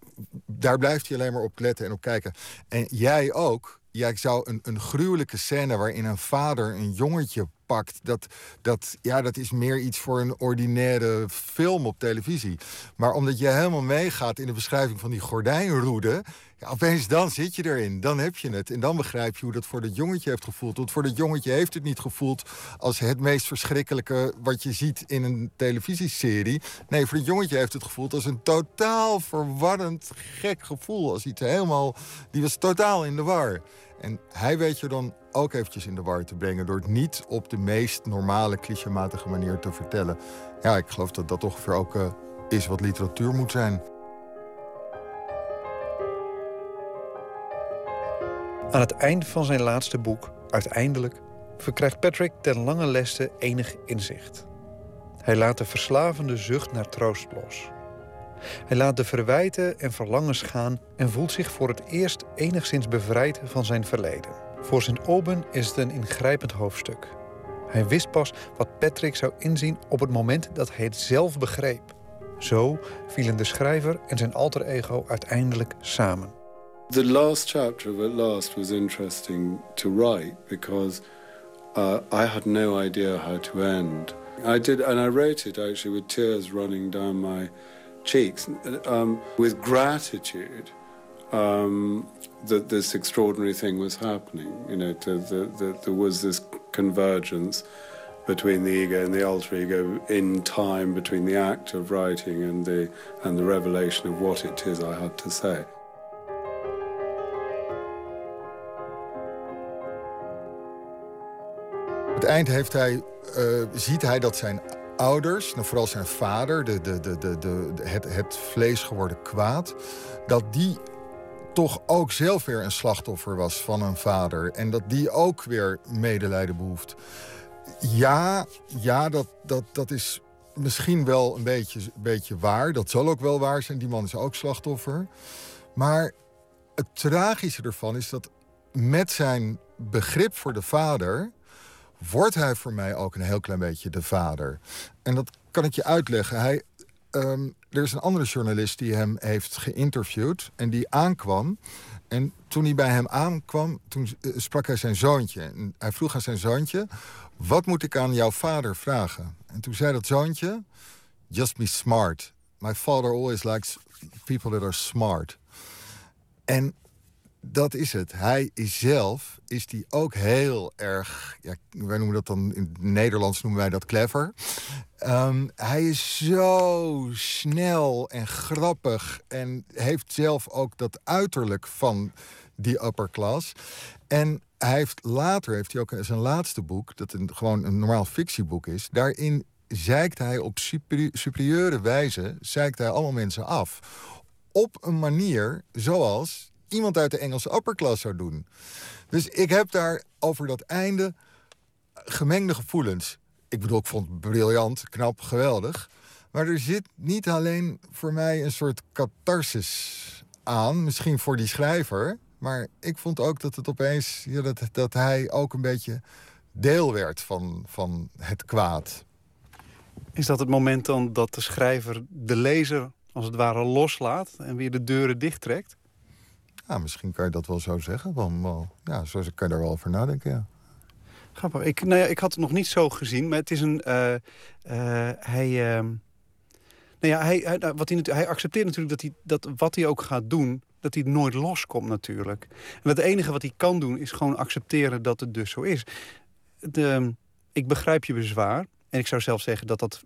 daar blijft hij alleen maar op letten en op kijken. En jij ook. Jij zou een, een gruwelijke scène waarin een vader een jongetje pakt. Dat, dat, ja, dat is meer iets voor een ordinaire film op televisie. Maar omdat je helemaal meegaat in de beschrijving van die gordijnroede... Ja, opeens dan zit je erin, dan heb je het. En dan begrijp je hoe dat voor dat jongetje heeft gevoeld. Want voor dat jongetje heeft het niet gevoeld als het meest verschrikkelijke... wat je ziet in een televisieserie. Nee, voor dat jongetje heeft het gevoeld als een totaal verwarrend gek gevoel. Als iets helemaal... Die was totaal in de war. En hij weet je dan ook eventjes in de war te brengen... door het niet op de meest normale, clichématige manier te vertellen. Ja, ik geloof dat dat ongeveer ook uh, is wat literatuur moet zijn. Aan het eind van zijn laatste boek, uiteindelijk, verkrijgt Patrick ten lange leste enig inzicht. Hij laat de verslavende zucht naar troost los. Hij laat de verwijten en verlangens gaan en voelt zich voor het eerst enigszins bevrijd van zijn verleden. Voor. Alban is het een ingrijpend hoofdstuk. Hij wist pas wat Patrick zou inzien op het moment dat hij het zelf begreep. Zo vielen de schrijver en zijn alter ego uiteindelijk samen. The last chapter of At Last was interesting to write because uh, I had no idea how to end. I did, and I wrote it actually with tears running down my cheeks, um, with gratitude um, that this extraordinary thing was happening. You know, that there was this convergence between the ego and the alter ego in time between the act of writing and the and the revelation of what it is I had to say. het eind heeft hij, uh, ziet hij dat zijn ouders, nou vooral zijn vader, de, de, de, de, de, het, het vlees geworden kwaad, dat die toch ook zelf weer een slachtoffer was van een vader. En dat die ook weer medelijden behoeft. Ja, ja dat, dat, dat is misschien wel een beetje, beetje waar. Dat zal ook wel waar zijn. Die man is ook slachtoffer. Maar het tragische ervan is dat met zijn begrip voor de vader wordt hij voor mij ook een heel klein beetje de vader. En dat kan ik je uitleggen. Hij, um, er is een andere journalist die hem heeft geïnterviewd en die aankwam. En toen hij bij hem aankwam, toen eh, sprak hij zijn zoontje. Hij vroeg aan zijn zoontje: Wat moet ik aan jouw vader vragen? En toen zei dat zoontje: Just be smart. My father always likes people that are smart. En dat is het. Hij is zelf, is die ook heel erg, ja, wij noemen dat dan, in het Nederlands noemen wij dat clever. Um, hij is zo snel en grappig en heeft zelf ook dat uiterlijk van die upper class. En hij heeft later, heeft hij ook zijn laatste boek, dat een, gewoon een normaal fictieboek is, daarin zeikt hij op superieure wijze, zeikt hij allemaal mensen af. Op een manier zoals iemand uit de Engelse upperclass zou doen. Dus ik heb daar over dat einde gemengde gevoelens. Ik bedoel, ik vond het briljant, knap, geweldig. Maar er zit niet alleen voor mij een soort catharsis aan. Misschien voor die schrijver. Maar ik vond ook dat het opeens... Dat, dat hij ook een beetje deel werd van, van het kwaad. Is dat het moment dan dat de schrijver de lezer als het ware loslaat... en weer de deuren dichttrekt? Ja, misschien kan je dat wel zo zeggen. Want, ja, zo kan je daar wel over nadenken, ja. Grappig. Ik, nou ja, ik had het nog niet zo gezien, maar het is een... Uh, uh, hij, uh, nou ja, hij, hij, nou, wat hij, hij accepteert natuurlijk dat, hij, dat wat hij ook gaat doen... dat hij nooit loskomt natuurlijk. En het enige wat hij kan doen is gewoon accepteren dat het dus zo is. De, ik begrijp je bezwaar. En ik zou zelf zeggen dat dat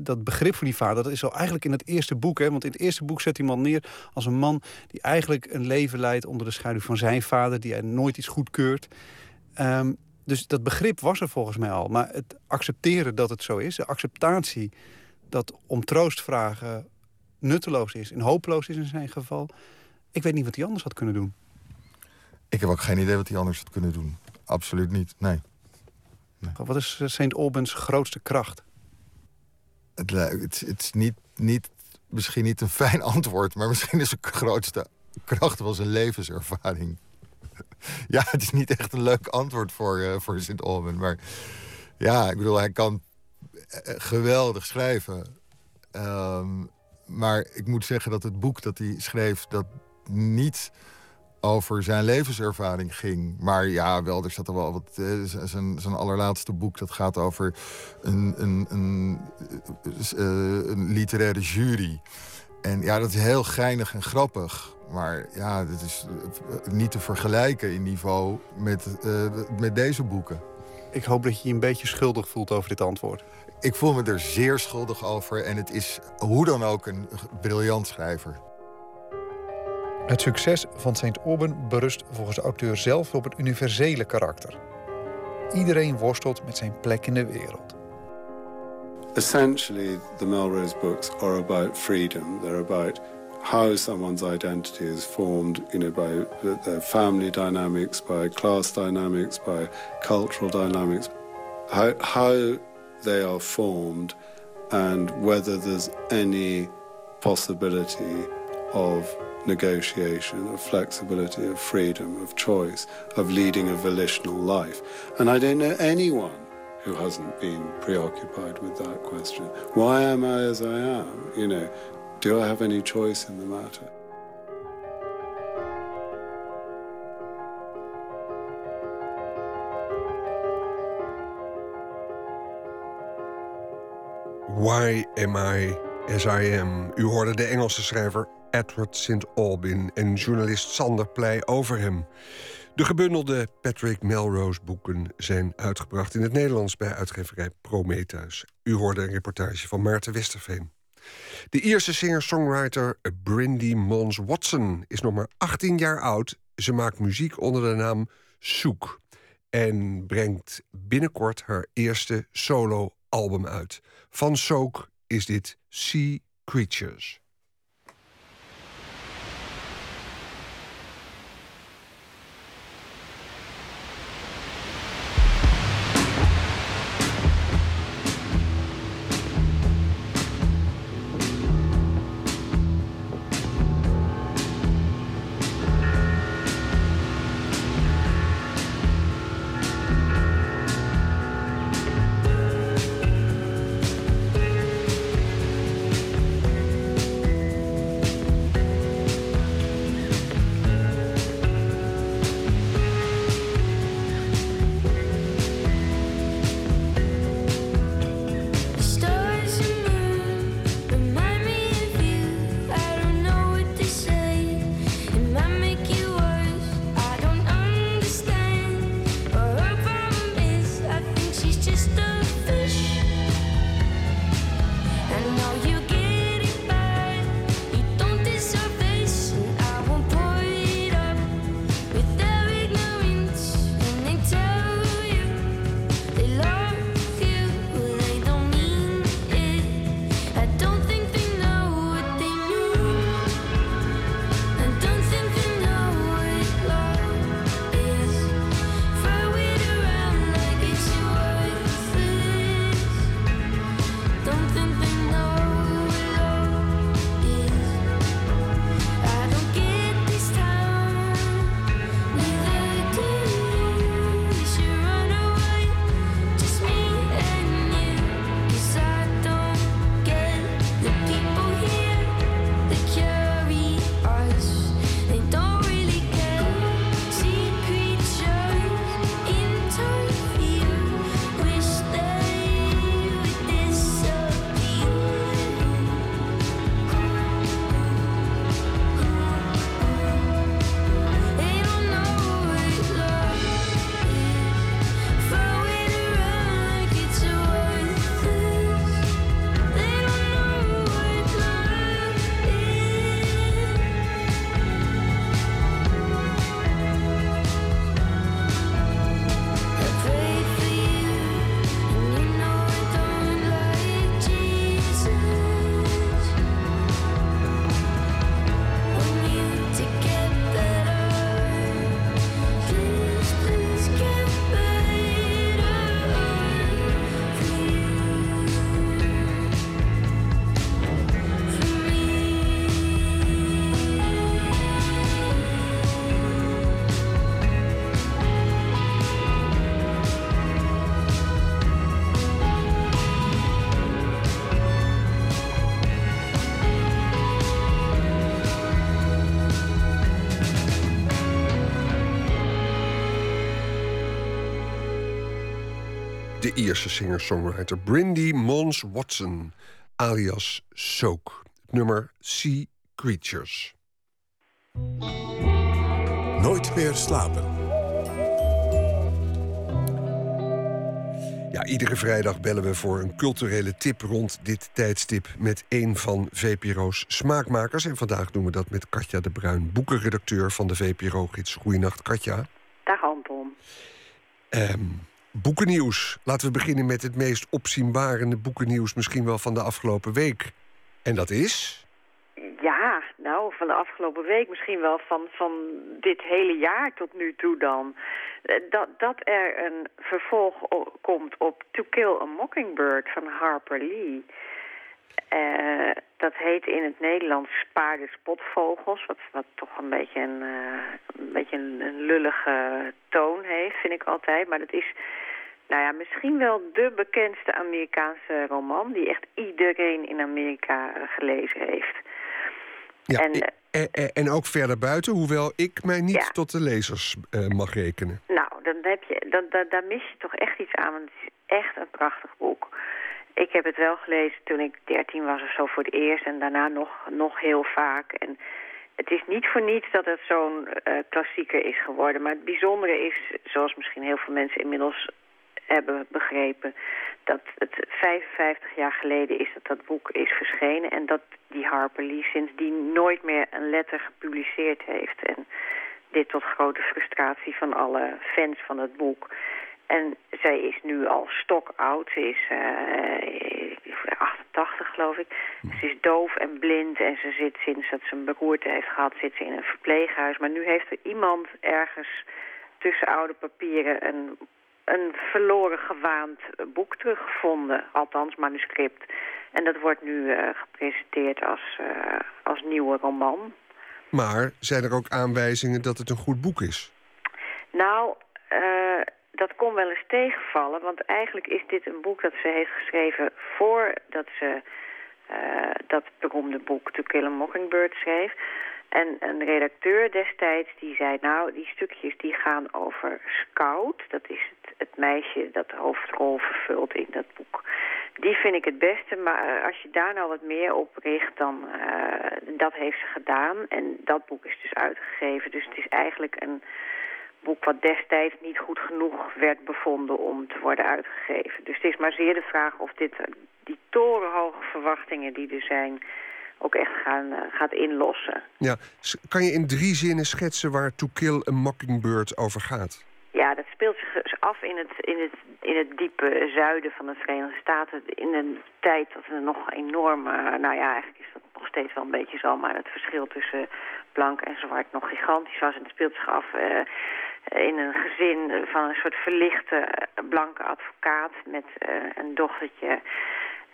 dat begrip voor die vader, dat is al eigenlijk in het eerste boek. Hè? Want in het eerste boek zet die man neer als een man die eigenlijk een leven leidt onder de schaduw van zijn vader, die hij nooit iets goedkeurt. Um, dus dat begrip was er volgens mij al. Maar het accepteren dat het zo is, de acceptatie dat om troost vragen nutteloos is en hopeloos is in zijn geval. Ik weet niet wat hij anders had kunnen doen. Ik heb ook geen idee wat hij anders had kunnen doen. Absoluut niet, nee. nee. Wat is eh, St. Albans grootste kracht? Het, het, het is niet, niet, misschien niet een fijn antwoord... maar misschien is zijn grootste kracht wel zijn levenservaring. ja, het is niet echt een leuk antwoord voor, uh, voor Sint Olmen. Maar ja, ik bedoel, hij kan eh, geweldig schrijven. Um, maar ik moet zeggen dat het boek dat hij schreef... dat niet over zijn levenservaring ging. Maar ja, wel, er zat er wel wat. Uh, zijn, zijn allerlaatste boek dat gaat over een, een, een, uh, een literaire jury. En ja, dat is heel geinig en grappig. Maar ja, dat is niet te vergelijken in niveau met, uh, met deze boeken. Ik hoop dat je je een beetje schuldig voelt over dit antwoord. Ik voel me er zeer schuldig over. En het is hoe dan ook een briljant schrijver. Het succes van St. Auburn berust volgens de auteur zelf op het universele karakter. Iedereen worstelt met zijn plek in de wereld. Essentially, the Melrose books are about freedom. They're about how someone's identity is formed, you know, by their family dynamics, by class dynamics, by cultural dynamics, how, how they are formed, and whether there's any possibility of negotiation, of flexibility, of freedom, of choice, of leading a volitional life. And I don't know anyone who hasn't been preoccupied with that question. Why am I as I am? You know, do I have any choice in the matter? Why am I as I am? U hoorde de Engelse schrijver Edward St. Albin en journalist Sander Pleij over hem. De gebundelde Patrick Melrose boeken zijn uitgebracht in het Nederlands bij uitgeverij Prometheus. U hoorde een reportage van Maarten Westerveen. De Ierse singer-songwriter Brindy Mons Watson is nog maar 18 jaar oud. Ze maakt muziek onder de naam Soek en brengt binnenkort haar eerste solo-album uit. Van Soak is dit Sea Creatures. Ierse singer-songwriter Brindy Mons Watson, alias Soak. Het nummer Sea Creatures. Nooit meer slapen. Ja, iedere vrijdag bellen we voor een culturele tip rond dit tijdstip met een van VPRO's smaakmakers. En vandaag doen we dat met Katja de Bruin, boekenredacteur van de VPRO-gids. Goeienacht, Katja. Dag Anton. Um, boekennieuws. Laten we beginnen met het meest opzienbarende boekennieuws misschien wel van de afgelopen week. En dat is? Ja, nou, van de afgelopen week misschien wel van, van dit hele jaar tot nu toe dan. Eh, dat, dat er een vervolg komt op To Kill a Mockingbird van Harper Lee. Uh, dat heet in het Nederlands Spaarde Spotvogels, wat, wat toch een beetje, een, uh, een beetje een, een, lullige toon heeft, vind ik altijd. Maar dat is nou ja, misschien wel de bekendste Amerikaanse roman die echt iedereen in Amerika gelezen heeft. Ja, en, en, en, ook verder buiten, hoewel ik mij niet tot de lezers uh, mag rekenen. Nou, dan heb je, dan, dan, daar mis je toch echt iets aan, want het is echt een prachtig boek. Ik heb het wel gelezen toen ik dertien was of zo voor het eerst en daarna nog, nog heel vaak. En het is niet voor niets dat het zo'n uh, klassieker is geworden. Maar het bijzondere is, zoals misschien heel veel mensen inmiddels hebben begrepen dat het 55 jaar geleden is dat dat boek is verschenen... en dat die Harper Lee sindsdien nooit meer een letter gepubliceerd heeft. En dit tot grote frustratie van alle fans van het boek. En zij is nu al stokoud. Ze is uh, 88 geloof ik. Ze is doof en blind en ze zit sinds dat ze een beroerte heeft gehad... zit ze in een verpleeghuis. Maar nu heeft er iemand ergens tussen oude papieren... een een verloren gewaand boek teruggevonden, althans manuscript. En dat wordt nu uh, gepresenteerd als, uh, als nieuwe roman. Maar zijn er ook aanwijzingen dat het een goed boek is? Nou, uh, dat kon wel eens tegenvallen. Want eigenlijk is dit een boek dat ze heeft geschreven voordat ze dat beroemde boek To Kill a Mockingbird schreef. En een redacteur destijds die zei, nou, die stukjes die gaan over Scout. Dat is het, het meisje dat de hoofdrol vervult in dat boek. Die vind ik het beste, maar als je daar nou wat meer op richt, dan uh, dat heeft ze gedaan. En dat boek is dus uitgegeven. Dus het is eigenlijk een boek wat destijds niet goed genoeg werd bevonden om te worden uitgegeven. Dus het is maar zeer de vraag of dit, die torenhoge verwachtingen die er zijn ook echt gaan, uh, gaat inlossen. Ja. Kan je in drie zinnen schetsen waar To Kill a Mockingbird over gaat? Ja, dat speelt zich af in het, in het, in het diepe zuiden van de Verenigde Staten. In een tijd dat er nog enorm... Uh, nou ja, eigenlijk is dat nog steeds wel een beetje zo... maar het verschil tussen blank en zwart nog gigantisch was. En het speelt zich af uh, in een gezin van een soort verlichte blanke advocaat... met een dochtertje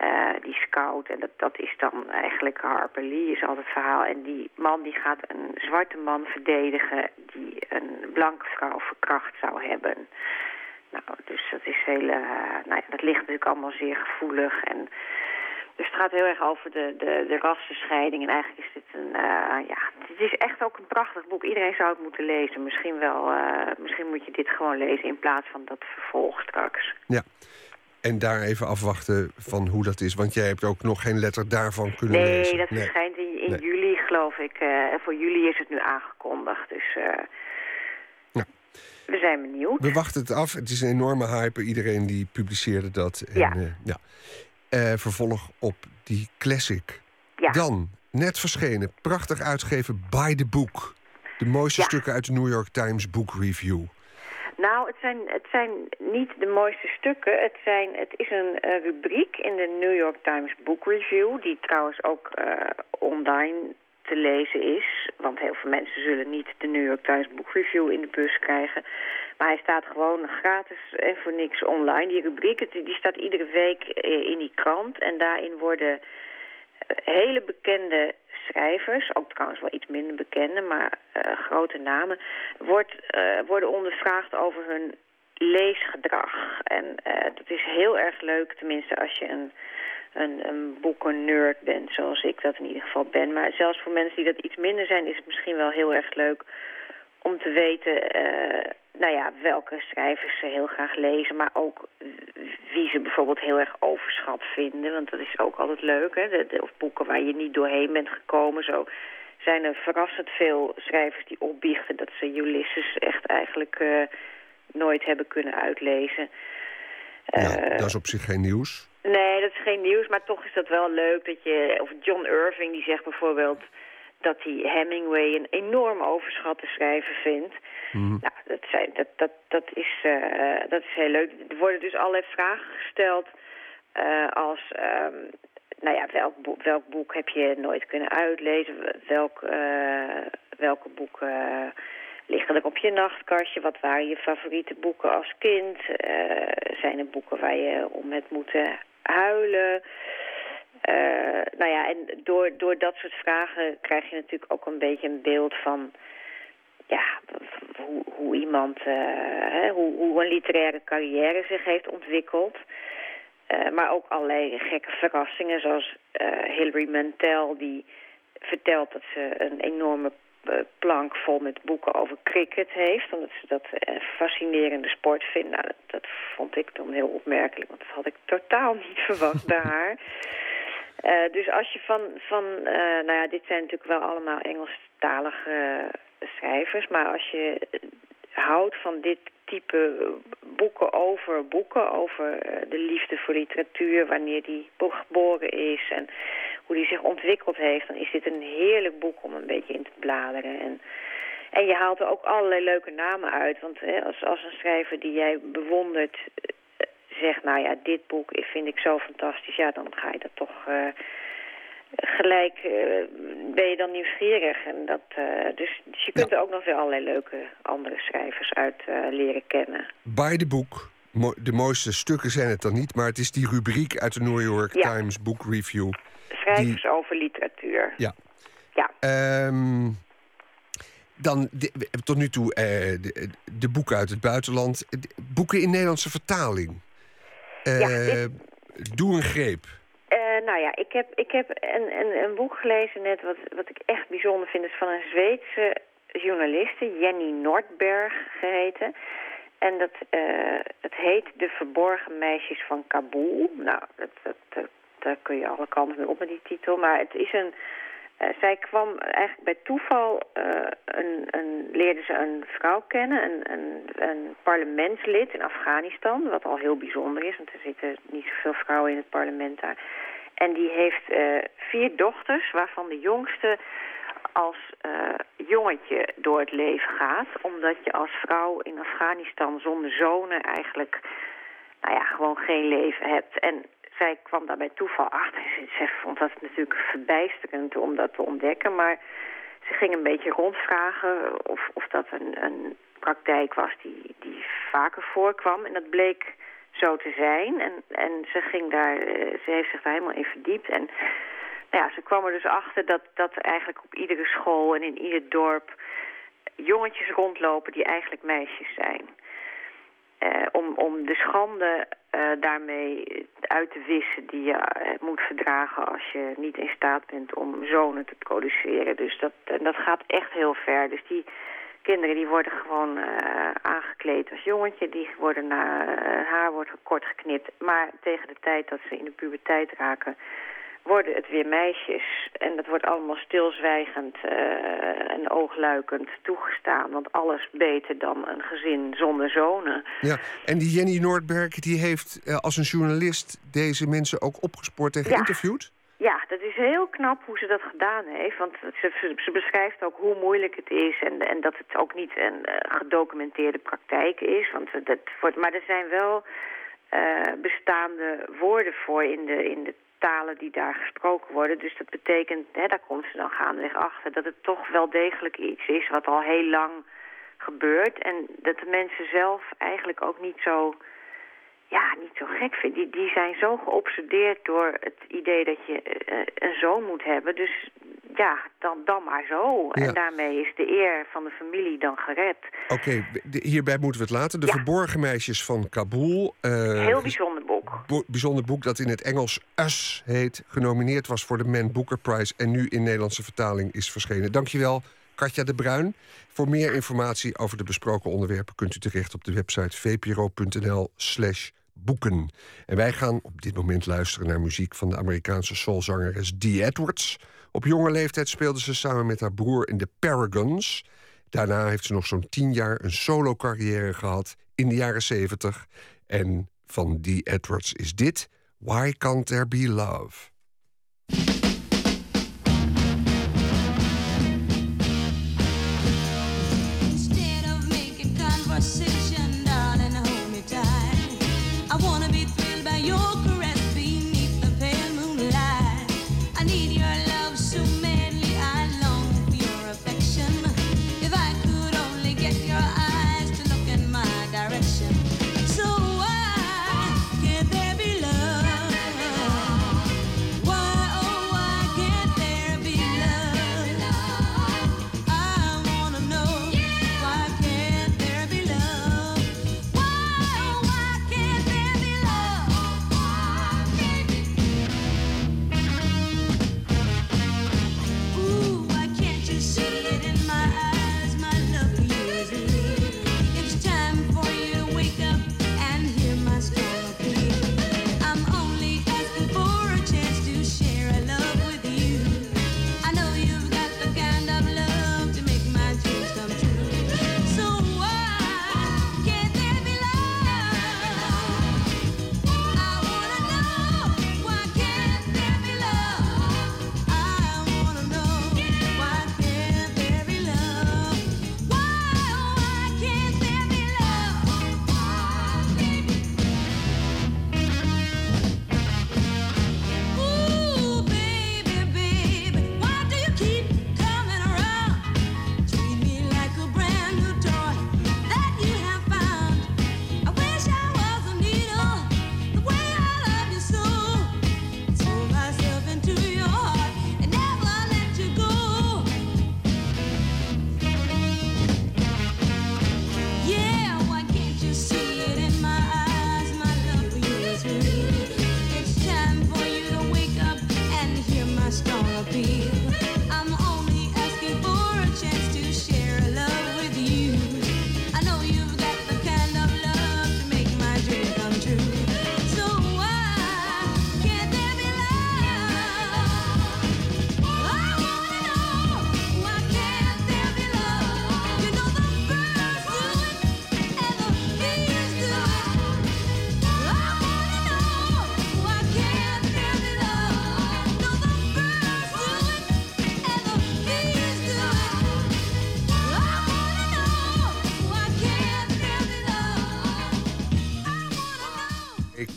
uh, die scout. En dat, dat is dan eigenlijk Harper Lee, is altijd het verhaal. En die man die gaat een zwarte man verdedigen die een blanke vrouw verkracht zou hebben. Nou, dus dat is heel, uh, nou ja, dat ligt natuurlijk allemaal zeer gevoelig. En dus het gaat heel erg over de, de, de rassenscheiding. En eigenlijk is dit een, uh, ja, het is echt ook een prachtig boek. Iedereen zou het moeten lezen. Misschien wel, misschien moet je dit gewoon lezen in plaats van dat vervolg straks. Ja. En daar even afwachten van hoe dat is. Want jij hebt ook nog geen letter daarvan kunnen nee, lezen. Dat nee, dat verschijnt in, in juli, geloof ik. Uh, en voor juli is het nu aangekondigd. Dus ja. we zijn benieuwd. We wachten het af. Het is een enorme hype. Iedereen die publiceerde dat. En, ja. Uh, ja. vervolg op die classic. Ja. Dan, net verschenen, prachtig uitgegeven By the Book. De mooiste ja. stukken uit de New York Times Book Review. Nou, het zijn, het zijn niet de mooiste stukken. Het, zijn, het is een uh, rubriek in de New York Times Book Review... die trouwens ook uh, online te lezen is. Want heel veel mensen zullen niet de New York Times Book Review in de bus krijgen. Maar hij staat gewoon gratis en voor niks online. Die rubriek die staat iedere week in die krant. En daarin worden hele bekende schrijvers, ook trouwens wel iets minder bekende, maar uh, grote namen, wordt, uh, worden ondervraagd over hun leesgedrag. En uh, dat is heel erg leuk, tenminste als je een, een, een bent, zoals ik dat in ieder geval ben. Maar zelfs voor mensen die dat iets minder zijn, is het misschien wel heel erg leuk om te weten nou ja, welke schrijvers ze heel graag lezen, maar ook wie ze bijvoorbeeld heel erg overschat vinden. Want dat is ook altijd leuk, hè? De, de, of boeken waar je niet doorheen bent gekomen. Zo zijn er verrassend veel schrijvers die opbiechten... dat ze Ulysses echt eigenlijk uh, nooit hebben kunnen uitlezen. Ja, uh, dat is op zich geen nieuws. Nee, dat is geen nieuws, maar toch is dat wel leuk dat je... Of John Irving, die zegt bijvoorbeeld dat hij Hemingway een enorm overschatte schrijver vindt. Mm. Nou, dat, zijn, dat, dat, dat, is, uh, dat is heel leuk. Er worden dus allerlei vragen gesteld uh, als... Um, nou ja, welk, boek, welk boek heb je nooit kunnen uitlezen? Welk, uh, welke boeken liggen er op je nachtkastje? Wat waren je favoriete boeken als kind? zijn er boeken waar je om hebt moeten huilen? Uh, nou ja, en door, door dat soort vragen krijg je natuurlijk ook een beetje een beeld van... ja, hoe, hoe iemand, hè, hoe, hoe een literaire carrière zich heeft ontwikkeld. Uh, maar ook allerlei gekke verrassingen, zoals Hilary Mantel... die vertelt dat ze een enorme plank vol met boeken over cricket heeft... omdat ze dat een fascinerende sport vindt. Nou, dat, dat vond ik dan heel opmerkelijk, want dat had ik totaal niet verwacht bij haar... Uh, dus als je van, van uh, nou ja, dit zijn natuurlijk wel allemaal Engelstalige schrijvers, maar als je houdt van dit type boeken over boeken, over de liefde voor literatuur, wanneer die geboren is en hoe die zich ontwikkeld heeft, dan is dit een heerlijk boek om een beetje in te bladeren. En, en je haalt er ook allerlei leuke namen uit, want hè, als, als een schrijver die jij bewondert zegt, nou ja, dit boek vind ik zo fantastisch, ja, dan ga je dat toch uh, gelijk, uh, ben je dan nieuwsgierig. En dat, uh, dus, dus, je kunt ja. er ook nog weer allerlei leuke andere schrijvers uit leren kennen. Bij de boek, mo de mooiste stukken zijn het dan niet, maar het is die rubriek uit de New York ja. Times Book Review. Schrijvers die... over literatuur. Ja. Ja. Um, dan de, tot nu toe de, de, boeken uit het buitenland. boeken in Nederlandse vertaling. Ja, dit... Doe een greep. Uh, nou ja, ik heb, ik heb een, een, een, boek gelezen net wat, wat ik echt bijzonder vind. is van een Zweedse journaliste, Jenny Nordberg geheten. En dat, uh, het heet De Verborgen Meisjes van Kabul. Nou, dat, dat, dat, daar kun je alle kanten mee op met die titel. Maar het is een... Uh, zij kwam eigenlijk bij toeval, uh, een, een, leerde ze een vrouw kennen, een, een, een, parlementslid in Afghanistan, wat al heel bijzonder is, want er zitten niet zoveel vrouwen in het parlement daar. En die heeft uh, vier dochters, waarvan de jongste als jongetje door het leven gaat, omdat je als vrouw in Afghanistan zonder zonen eigenlijk, nou ja, gewoon geen leven hebt. En zij kwam daar bij toeval achter. Ze, vond dat natuurlijk verbijsterend om dat te ontdekken. Maar ze ging een beetje rondvragen of, of dat een, een praktijk was die, die vaker voorkwam. En dat bleek zo te zijn. En, en ze, ging daar, ze heeft zich daar helemaal in verdiept. En nou ja, ze kwam er dus achter dat, dat eigenlijk op iedere school en in ieder dorp jongetjes rondlopen die eigenlijk meisjes zijn. Uh, om, om de schande uh, daarmee uit te wissen die je uh, moet verdragen als je niet in staat bent om zonen te produceren. Dus dat, dat gaat echt heel ver. Dus die kinderen die worden gewoon aangekleed als jongetje, die worden naar haar wordt kort geknipt. Maar tegen de tijd dat ze in de puberteit raken, worden het weer meisjes. En dat wordt allemaal stilzwijgend uh, en oogluikend toegestaan. Want alles beter dan een gezin zonder zonen. Ja, en die Jenny Noordberg die heeft uh, als een journalist deze mensen ook opgespoord en geïnterviewd? Ja. ja, dat is heel knap hoe ze dat gedaan heeft. Want ze, ze beschrijft ook hoe moeilijk het is... en, en dat het ook niet een uh, gedocumenteerde praktijk is. Want dat wordt, maar er zijn wel bestaande woorden voor in de, in de talen die daar gesproken worden. Dus dat betekent, hè, daar komt ze dan gaandeweg achter... dat het toch wel degelijk iets is wat al heel lang gebeurt. En dat de mensen zelf eigenlijk ook niet zo, ja, niet zo gek vinden. Die, die zijn zo geobsedeerd door het idee dat je uh, een zoon moet hebben. Dus ja, dan, dan maar zo. Ja. En daarmee is de eer van de familie dan gered. Oké, okay, hierbij moeten we het laten. De ja. Verborgen Meisjes van Kabul. Uh, Heel bijzonder boek. Bo bijzonder boek dat in het Engels Us heet. Genomineerd was voor de Man Booker Prize. En nu in Nederlandse vertaling is verschenen. Dankjewel, Katja de Bruin. Voor meer informatie over de besproken onderwerpen... kunt u terecht op de website vpro.nl slash boeken. En wij gaan op dit moment luisteren naar muziek van de Amerikaanse soulzangeres Dee Edwards. Op jonge leeftijd speelde ze samen met haar broer in de Paragons. Daarna heeft ze nog zo'n tien jaar een solo-carrière gehad in de jaren zeventig. En van Dee Edwards is dit Why Can't There Be Love?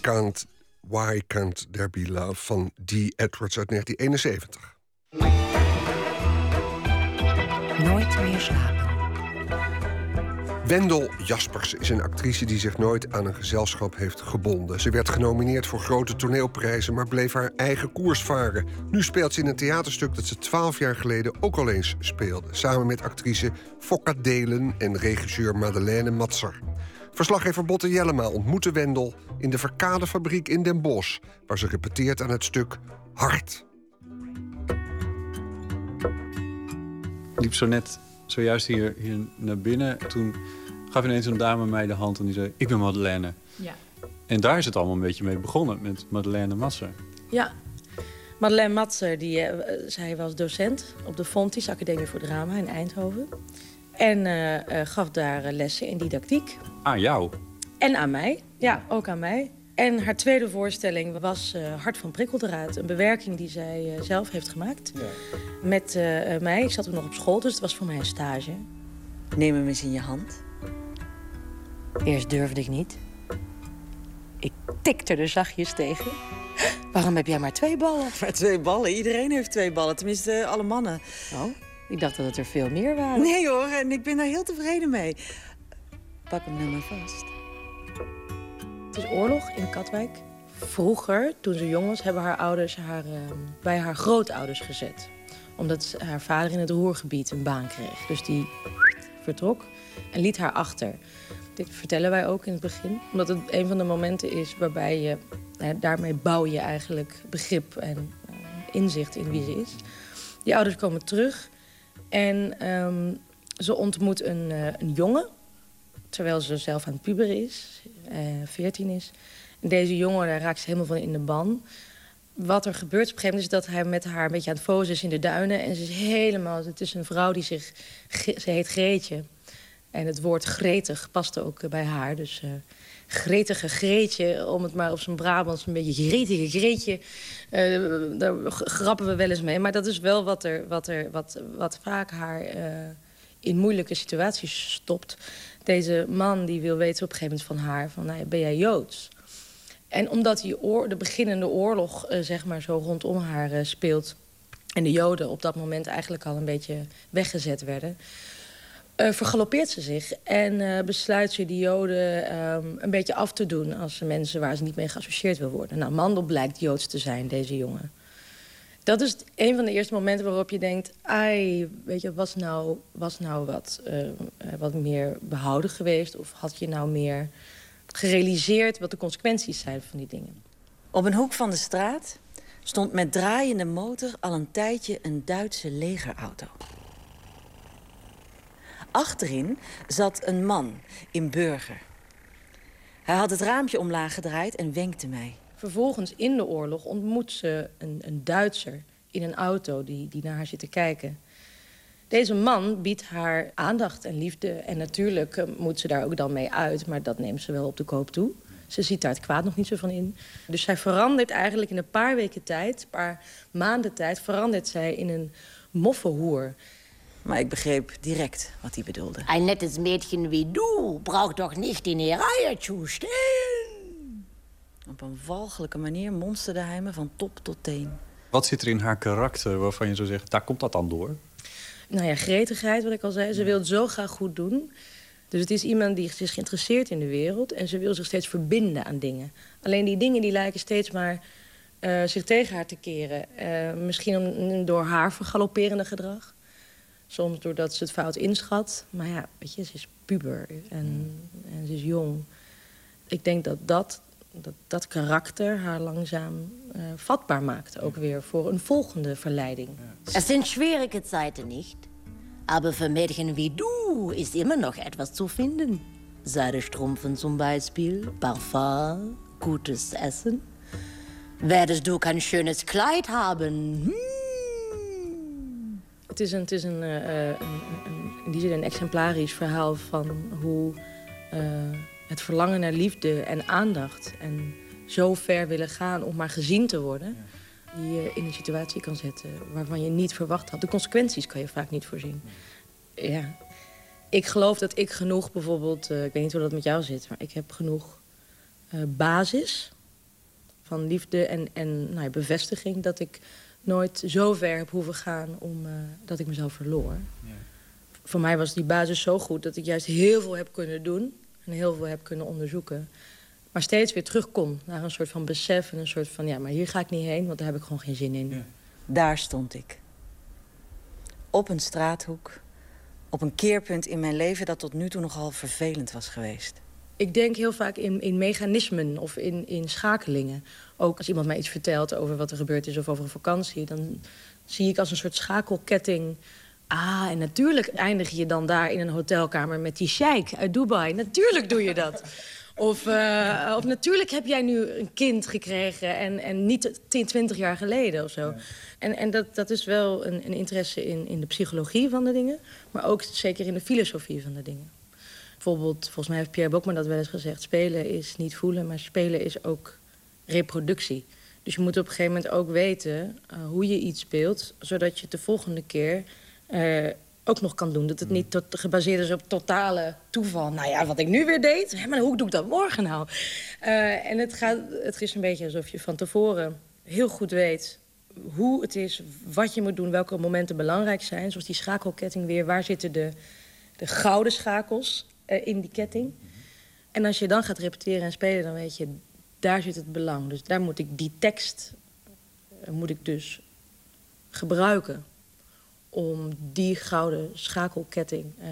Can't, Why Can't There Be Love van Dee Edwards uit 1971. Nooit meer slapen. Wendel Jaspers is een actrice die zich nooit aan een gezelschap heeft gebonden. Ze werd genomineerd voor grote toneelprijzen, maar bleef haar eigen koers varen. Nu speelt ze in een theaterstuk dat ze twaalf jaar geleden ook al eens speelde. Samen met actrice Fokka Delen en regisseur Madeleine Matser. Verslaggever Botte Jellema ontmoette Wendel in de Verkadefabriek in Den Bosch... waar ze repeteert aan het stuk Hart. Ik liep zo net, zojuist hier, hier naar binnen. Toen gaf ineens een dame mij de hand en die zei... ik ben Madeleine. Ja. En daar is het allemaal een beetje mee begonnen, met Madeleine Masser. Ja, Madeleine Matser, die, uh, zij was docent op de Fontys Academie voor Drama in Eindhoven. En uh, uh, gaf daar lessen in didactiek. Aan jou? En aan mij, ja, ook aan mij. En haar tweede voorstelling was uh, Hart van Prikkeldraad. Een bewerking die zij zelf heeft gemaakt. Ja. Met mij. Ik zat toen nog op school, dus het was voor mij een stage. Neem hem eens in je hand. Eerst durfde ik niet. Ik tikte er zachtjes tegen. Waarom heb jij maar twee ballen? Maar twee ballen? Iedereen heeft twee ballen. Tenminste, alle mannen. Oh, ik dacht dat het er veel meer waren. Nee hoor, en ik ben daar heel tevreden mee. Pak hem nou maar vast. Het is oorlog in Katwijk. Vroeger, toen ze jong was, hebben haar ouders haar uh, bij haar grootouders gezet. Omdat haar vader in het Roergebied een baan kreeg. Dus die vertrok en liet haar achter. Dit vertellen wij ook in het begin. Omdat het een van de momenten is waarbij je... Nou, daarmee bouw je eigenlijk begrip en uh, inzicht in wie ze is. Die ouders komen terug en um, ze ontmoet een, een jongen terwijl ze zelf aan het puberen is, uh, 14 is. Deze jongen, daar raakt ze helemaal van in de ban. Wat er gebeurt op een gegeven moment is dat hij met haar een beetje aan het fozen is in de duinen. En ze is helemaal, het is een vrouw die zich, ze heet Greetje. En het woord gretig past ook bij haar. Dus uh, gretige Greetje, om het maar op zijn Brabants een beetje gretige Greetje. Uh, daar grappen we wel eens mee. Maar dat is wel wat, er, wat, er, wat, wat vaak haar in moeilijke situaties stopt. Deze man die wil weten op een gegeven moment van haar... van nou, ben jij Joods? En omdat die oor, de beginnende oorlog uh, zeg maar zo rondom haar uh, speelt... en de Joden op dat moment eigenlijk al een beetje weggezet werden... Uh, vergalopeert ze zich en besluit ze die Joden um, een beetje af te doen... als mensen waar ze niet mee geassocieerd wil worden. Nou, Mandel blijkt Joods te zijn, deze jongen. Dat is een van de eerste momenten waarop je denkt... ai, weet je, was nou, was nou wat, wat meer behouden geweest... of had je nou meer gerealiseerd wat de consequenties zijn van die dingen. Op een hoek van de straat stond met draaiende motor al een tijdje een Duitse legerauto. Achterin zat een man in burger. Hij had het raampje omlaag gedraaid en wenkte mij. Vervolgens in de oorlog ontmoet ze een, een Duitser in een auto die, die naar haar zit te kijken. Deze man biedt haar aandacht en liefde. En natuurlijk uh, moet ze daar ook dan mee uit. Maar dat neemt ze wel op de koop toe. Ze ziet daar het kwaad nog niet zo van in. Dus zij verandert eigenlijk in een paar weken tijd... een paar maanden tijd... verandert zij in een moffenhoer. Maar ik begreep direct wat hij bedoelde. Een nettes Mädchen wie du braucht doch niet in die Reihe zu stehen. Op een walgelijke manier monsterde hij me van top tot teen. Wat zit er in haar karakter waarvan je zou zeggen... daar komt dat dan door? nou ja, gretigheid, wat ik al zei. Ze wil het zo graag goed doen. Dus het is iemand die zich geïnteresseerd in de wereld... en ze wil zich steeds verbinden aan dingen. Alleen die dingen die lijken steeds maar uh, zich tegen haar te keren. Uh, misschien om, door haar vergalopperende gedrag. Soms doordat ze het fout inschat. Maar ja, weet je, ze is puber en, en ze is jong. Ik denk dat dat, dat, dat karakter haar langzaam uh, vatbaar maakt. Ook weer voor een volgende verleiding. Es sind schwierige Zeiten nicht. Aber für Mädchen wie du ist immer noch etwas zu finden. Seidestrumpfen zum Beispiel, Parfum, gutes Essen. Werdest du kein schönes Kleid haben? Hmm. Het is, een, het is een, uh, een, een, in die zin een exemplarisch verhaal van hoe uh, het verlangen naar liefde en aandacht... en zo ver willen gaan om maar gezien te worden... die je in een situatie kan zetten waarvan je niet verwacht had. De consequenties kan je vaak niet voorzien. Ja. Ik geloof dat ik genoeg bijvoorbeeld... Uh, ik weet niet hoe dat met jou zit... maar ik heb genoeg uh, basis van liefde en, en nou ja, bevestiging... dat ik nooit zo ver heb hoeven gaan om, uh, dat ik mezelf verloor. Ja. Voor mij was die basis zo goed dat ik juist heel veel heb kunnen doen... en heel veel heb kunnen onderzoeken... Maar steeds weer terugkom naar een soort van besef en een soort van... ja, maar hier ga ik niet heen, want daar heb ik gewoon geen zin in. Ja. Daar stond ik. Op een straathoek. Op een keerpunt in mijn leven dat tot nu toe nogal vervelend was geweest. Ik denk heel vaak in, in mechanismen of in, in schakelingen. Ook als iemand mij iets vertelt over wat er gebeurd is of over een vakantie... dan zie ik als een soort schakelketting... Ah, en natuurlijk eindig je dan daar in een hotelkamer met die sheik uit Dubai. Natuurlijk doe je dat. Of, uh, of natuurlijk heb jij nu een kind gekregen en, en niet 10, 20 jaar geleden of zo. Ja. En, en dat, dat is wel een, een interesse in, in de psychologie van de dingen, maar ook zeker in de filosofie van de dingen. Bijvoorbeeld, volgens mij heeft Pierre Bokman dat wel eens gezegd: spelen is niet voelen, maar spelen is ook reproductie. Dus je moet op een gegeven moment ook weten uh, hoe je iets speelt, zodat je de volgende keer uh, ook nog kan doen. Dat het niet tot, gebaseerd is op totale toeval. Nou ja, wat ik nu weer deed, hè, maar hoe doe ik dat morgen nou? Uh, en het, gaat, het is een beetje alsof je van tevoren heel goed weet hoe het is, wat je moet doen, welke momenten belangrijk zijn. Zoals die schakelketting weer, waar zitten de, de gouden schakels uh, in die ketting. En als je dan gaat repeteren en spelen, dan weet je, daar zit het belang. Dus daar moet ik die tekst, moet ik dus gebruiken om die gouden schakelketting uh,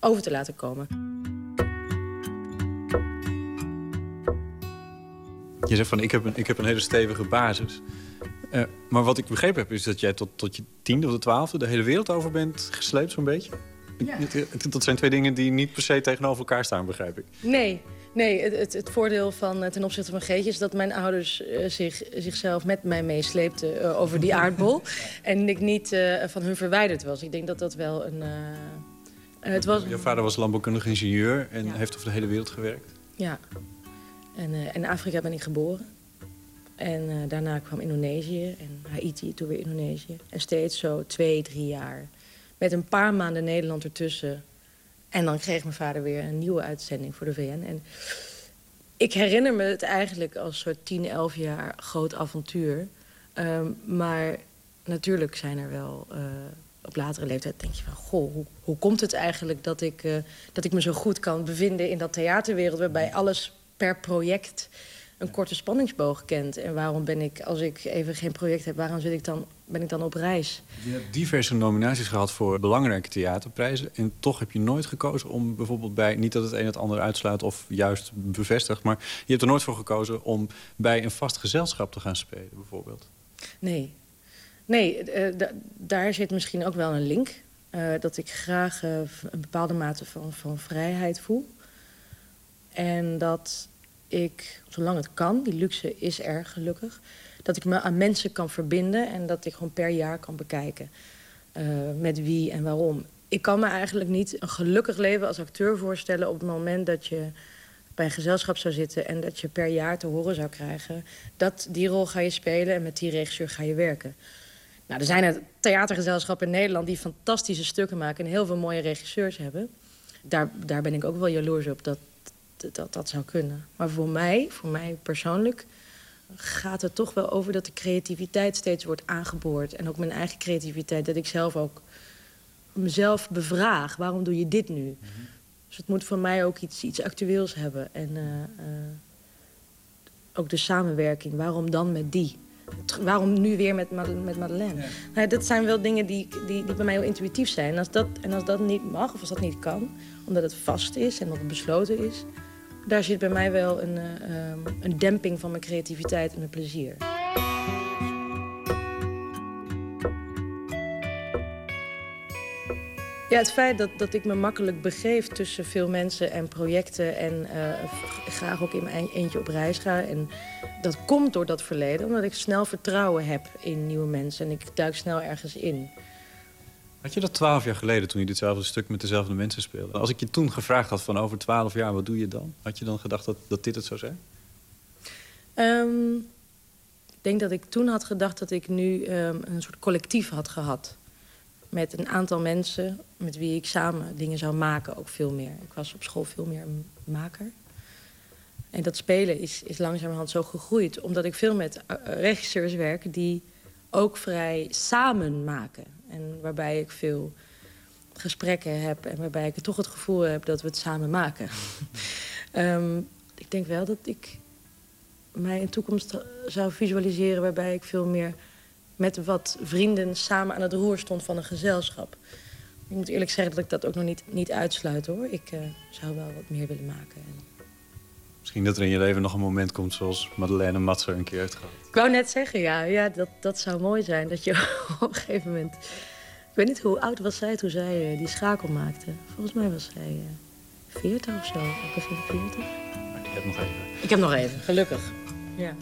over te laten komen. Je zegt van ik heb een, ik heb een hele stevige basis. Uh, maar wat ik begrepen heb is dat jij tot, tot je tiende of de twaalfde... de hele wereld over bent gesleept zo'n beetje. Ja. Dat zijn twee dingen die niet per se tegenover elkaar staan, begrijp ik. Nee, Nee, het, het, het voordeel van, eh, ten opzichte van Geetje is dat mijn ouders uh, zich, zichzelf met mij meesleepten uh, over die aardbol. en ik niet uh, van hun verwijderd was. Ik denk dat dat wel een. het was... Jouw vader was landbouwkundig ingenieur en ja. heeft over de hele wereld gewerkt. Ja, en in Afrika ben ik geboren. En daarna kwam Indonesië en Haiti, toen weer Indonesië. En steeds zo twee, drie jaar. Met een paar maanden Nederland ertussen en dan kreeg mijn vader weer een nieuwe uitzending voor de VN. En ik herinner me het eigenlijk als soort 10, 11 jaar groot avontuur. Um, maar natuurlijk zijn er wel... Uh, op latere leeftijd denk je van... goh, hoe, hoe komt het eigenlijk dat ik, uh, dat ik me zo goed kan bevinden in dat theaterwereld... waarbij alles per project een korte spanningsboog kent. En waarom ben ik, als ik even geen project heb, waarom zit ik dan, ben ik dan op reis? Je hebt diverse nominaties gehad voor belangrijke theaterprijzen. En toch heb je nooit gekozen om bijvoorbeeld bij, niet dat het een het ander uitsluit of juist bevestigt, maar je hebt er nooit voor gekozen om bij een vast gezelschap te gaan spelen, bijvoorbeeld. Nee. Nee, uh, daar zit misschien ook wel een link. Uh, dat ik graag uh, een bepaalde mate van, van vrijheid voel. En dat ik, zolang het kan, die luxe is er gelukkig, dat ik me aan mensen kan verbinden en dat ik gewoon per jaar kan bekijken uh, met wie en waarom. Ik kan me eigenlijk niet een gelukkig leven als acteur voorstellen op het moment dat je bij een gezelschap zou zitten en dat je per jaar te horen zou krijgen dat die rol ga je spelen en met die regisseur ga je werken. Nou, er zijn er theatergezelschappen in Nederland die fantastische stukken maken en heel veel mooie regisseurs hebben. Daar, daar ben ik ook wel jaloers op dat, dat dat zou kunnen. Maar voor mij, voor mij persoonlijk, gaat het toch wel over dat de creativiteit steeds wordt aangeboord. En ook mijn eigen creativiteit, dat ik zelf ook mezelf bevraag. Waarom doe je dit nu? Mm -hmm. Dus het moet voor mij ook iets, iets actueels hebben. En uh, uh, ook de samenwerking. Waarom dan met die? Waarom nu weer met, met Madeleine? Ja. Nou, dat zijn wel dingen die, die, die bij mij heel intuïtief zijn. En als, dat, en als dat niet mag, of als dat niet kan... omdat het vast is en dat het besloten is daar zit bij mij wel een, uh, een demping van mijn creativiteit en mijn plezier. Ja, het feit dat, dat ik me makkelijk begeef tussen veel mensen en projecten... en uh, graag ook in mijn eentje op reis ga. En dat komt door dat verleden, omdat ik snel vertrouwen heb in nieuwe mensen. En ik duik snel ergens in. Had je dat twaalf jaar geleden, toen je ditzelfde stuk met dezelfde mensen speelde? Als ik je toen gevraagd had van over twaalf jaar, wat doe je dan? Had je dan gedacht dat, dat dit het zou zijn? Um, ik denk dat ik toen had gedacht dat ik nu um, een soort collectief had gehad. Met een aantal mensen met wie ik samen dingen zou maken, ook veel meer. Ik was op school veel meer een maker. En dat spelen is, is langzamerhand zo gegroeid. Omdat ik veel met uh, regisseurs werk die ook vrij samen maken. En waarbij ik veel gesprekken heb en waarbij ik toch het gevoel heb dat we het samen maken. um, ik denk wel dat ik mij in toekomst zou visualiseren waarbij ik veel meer met wat vrienden samen aan het roer stond van een gezelschap. Ik moet eerlijk zeggen dat ik dat ook nog niet, niet uitsluit hoor. Ik uh, zou wel wat meer willen maken. Misschien dat er in je leven nog een moment komt zoals Madeleine Matser een keer heeft gehad. Ik wou net zeggen, ja, ja dat, dat zou mooi zijn. Dat je op een gegeven moment... Ik weet niet hoe oud was zij toen zij uh, die schakel maakte. Volgens mij was zij uh, 40 of zo, begin 40. Ik heb nog even. Ik heb nog even, gelukkig. Ja.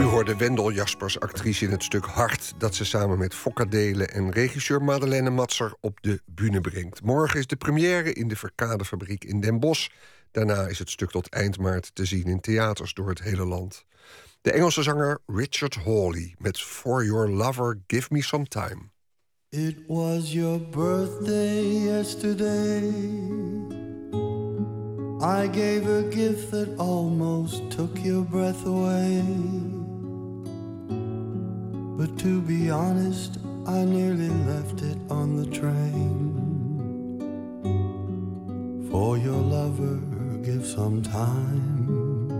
U hoorde Wendel Jaspers, actrice in het stuk Hart... dat ze samen met Fokka Delen en regisseur Madeleine Matser op de bühne brengt. Morgen is de première in de Verkadefabriek in Den Bosch. Daarna is het stuk tot eind maart te zien in theaters door het hele land. De Engelse zanger Richard Hawley met For Your Lover Give Me Some Time. It was your birthday yesterday I gave a gift that almost took your breath away But to be honest, I nearly left it on the train. For your lover, give some time.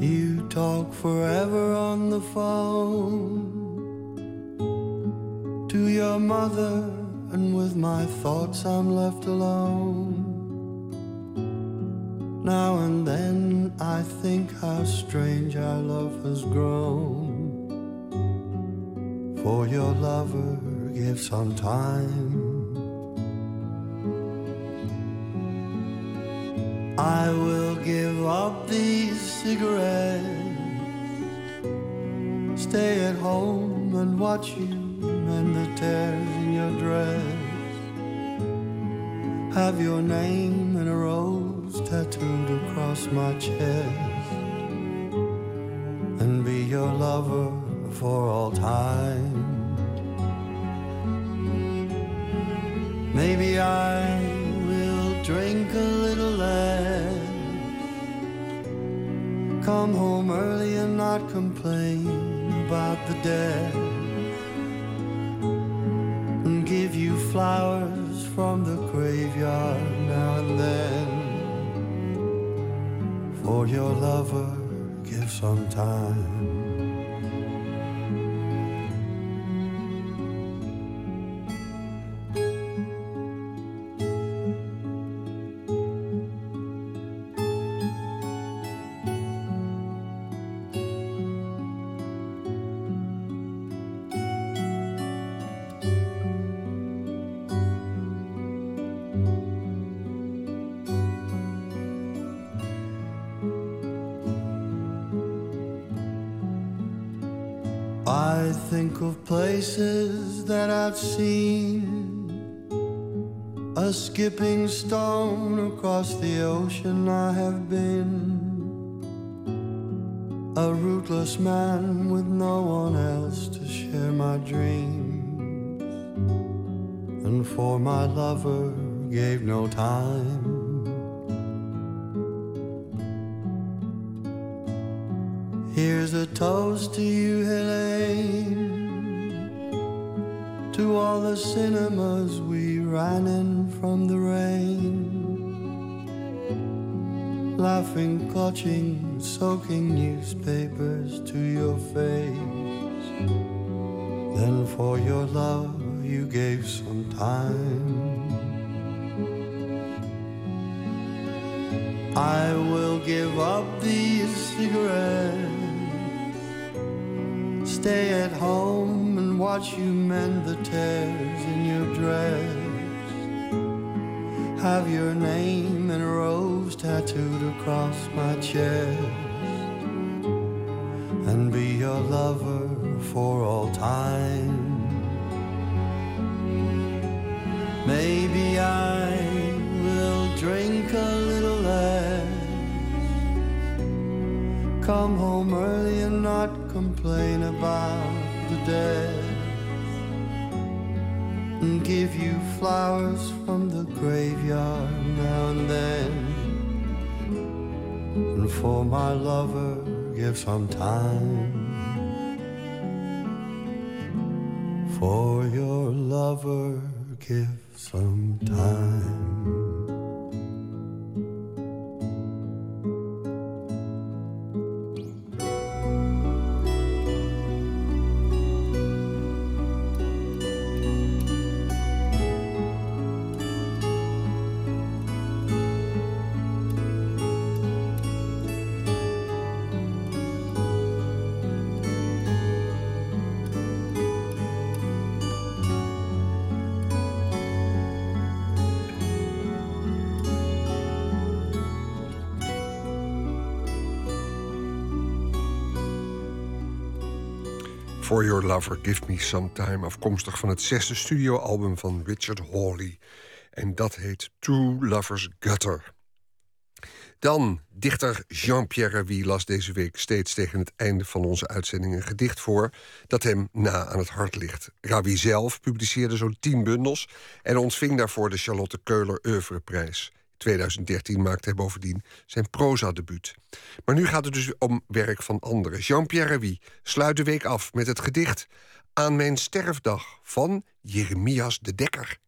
You talk forever on the phone to your mother, and with my thoughts, I'm left alone. Now and then I think how strange our love has grown. for your lover, gives some time. I will give up these cigarettes, stay at home and watch you mend the tears in your dress. Have your name in a rose tattooed across my chest, and be your lover for all time. Maybe I will drink a little less, come home early and not complain about the death, and give you flowers your lover, give some time. Seen. A skipping stone across the ocean I have been. A rootless man with no one else to share my dreams. And for my lover gave no time. Here's a toast to you, Helene. To all the cinemas we ran in from the rain. Laughing, clutching, soaking newspapers to your face. Then for your love you gave some time. I will give up these cigarettes. Stay at home watch you mend the tears in your dress. Have your name in rose tattooed across my chest. And be your lover for all time. Maybe I will drink a little less. Come home early and not complain about the dead. Give you flowers from the graveyard now and then. And for my lover, give some time. For your lover, give some time. For Your Lover, Give Me Some Time... afkomstig van het zesde studioalbum van Richard Hawley. En dat heet Two Lovers Gutter. Dan, dichter Jean-Pierre Ravi las deze week steeds tegen het einde van onze uitzending een gedicht voor dat hem na aan het hart ligt. Ravi zelf publiceerde zo'n tien bundels en ontving daarvoor de Charlotte Keuler Oeuvreprijs. 2013 maakte hij bovendien zijn proza-debuut. Maar nu gaat het dus om werk van anderen. Jean-Pierre Ravi sluit de week af met het gedicht Aan mijn sterfdag van Jeremias de Dekker.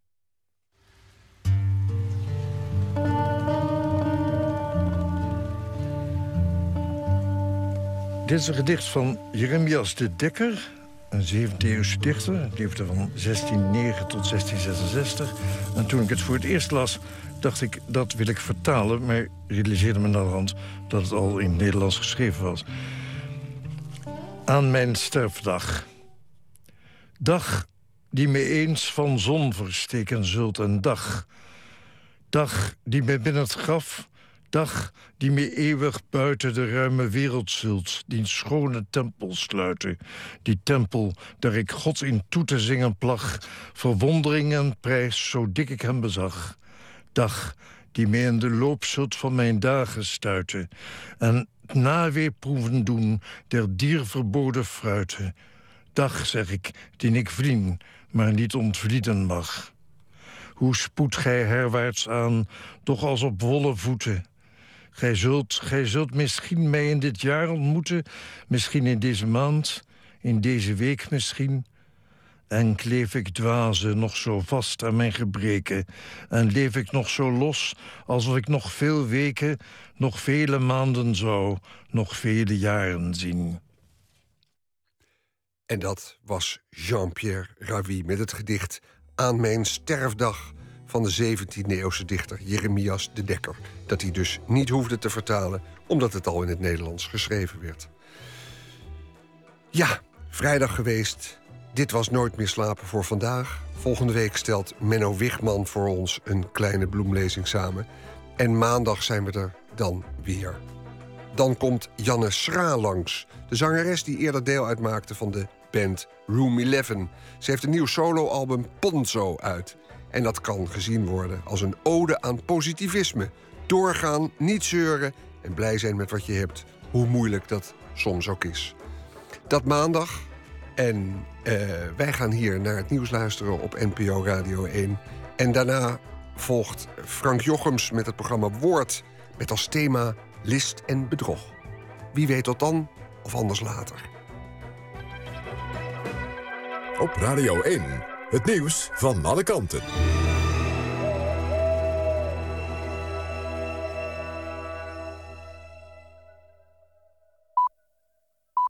Dit is een gedicht van Jeremias de Dekker, een 17e-eeuwse dichter. Hij leefde van 1609 tot 1666. En toen ik het voor het eerst las, dacht ik, dat wil ik vertalen... maar realiseerde me naderhand dat het al in het Nederlands geschreven was. Aan mijn sterfdag. Dag die me eens van zon versteken zult en dag. Dag die me binnen het graf, dag die me eeuwig buiten de ruime wereld zult, die schone tempel sluiten. Die tempel, daar ik God in toe te zingen plag, verwondering en prijs, zo dik ik hem bezag. Dag die me in de loop zult van mijn dagen stuiten, en naweerproeven doen der dier verboden fruiten. Dag, zeg ik, die ik vrien, maar niet ontvlieden mag. Hoe spoedt gij herwaarts aan, doch als op wollen voeten? Gij zult, gij zult misschien mij in dit jaar ontmoeten, misschien in deze maand, in deze week misschien. En kleef ik dwaze nog zo vast aan mijn gebreken, en leef ik nog zo los, alsof ik nog veel weken, nog vele maanden zou, nog vele jaren zien. En dat was Jean-Pierre Ravi met het gedicht Aan mijn sterfdag van de 17e-eeuwse dichter Jeremias de Dekker. Dat hij dus niet hoefde te vertalen, omdat het al in het Nederlands geschreven werd. Ja, vrijdag geweest. Dit was Nooit meer slapen voor vandaag. Volgende week stelt Menno Wichman voor ons een kleine bloemlezing samen. En maandag zijn we er dan weer. Dan komt Janne Schra langs, de zangeres die eerder deel uitmaakte van de band Room 11. Ze heeft een nieuw soloalbum Ponzo uit. En dat kan gezien worden als een ode aan positivisme. Doorgaan, niet zeuren en blij zijn met wat je hebt, hoe moeilijk dat soms ook is. Dat maandag. En eh, wij gaan hier naar het nieuws luisteren op NPO Radio 1. En daarna volgt Frank Jochems met het programma Woord... met als thema list en bedrog. Wie weet tot dan, of anders later. Op Radio 1, het nieuws van alle kanten.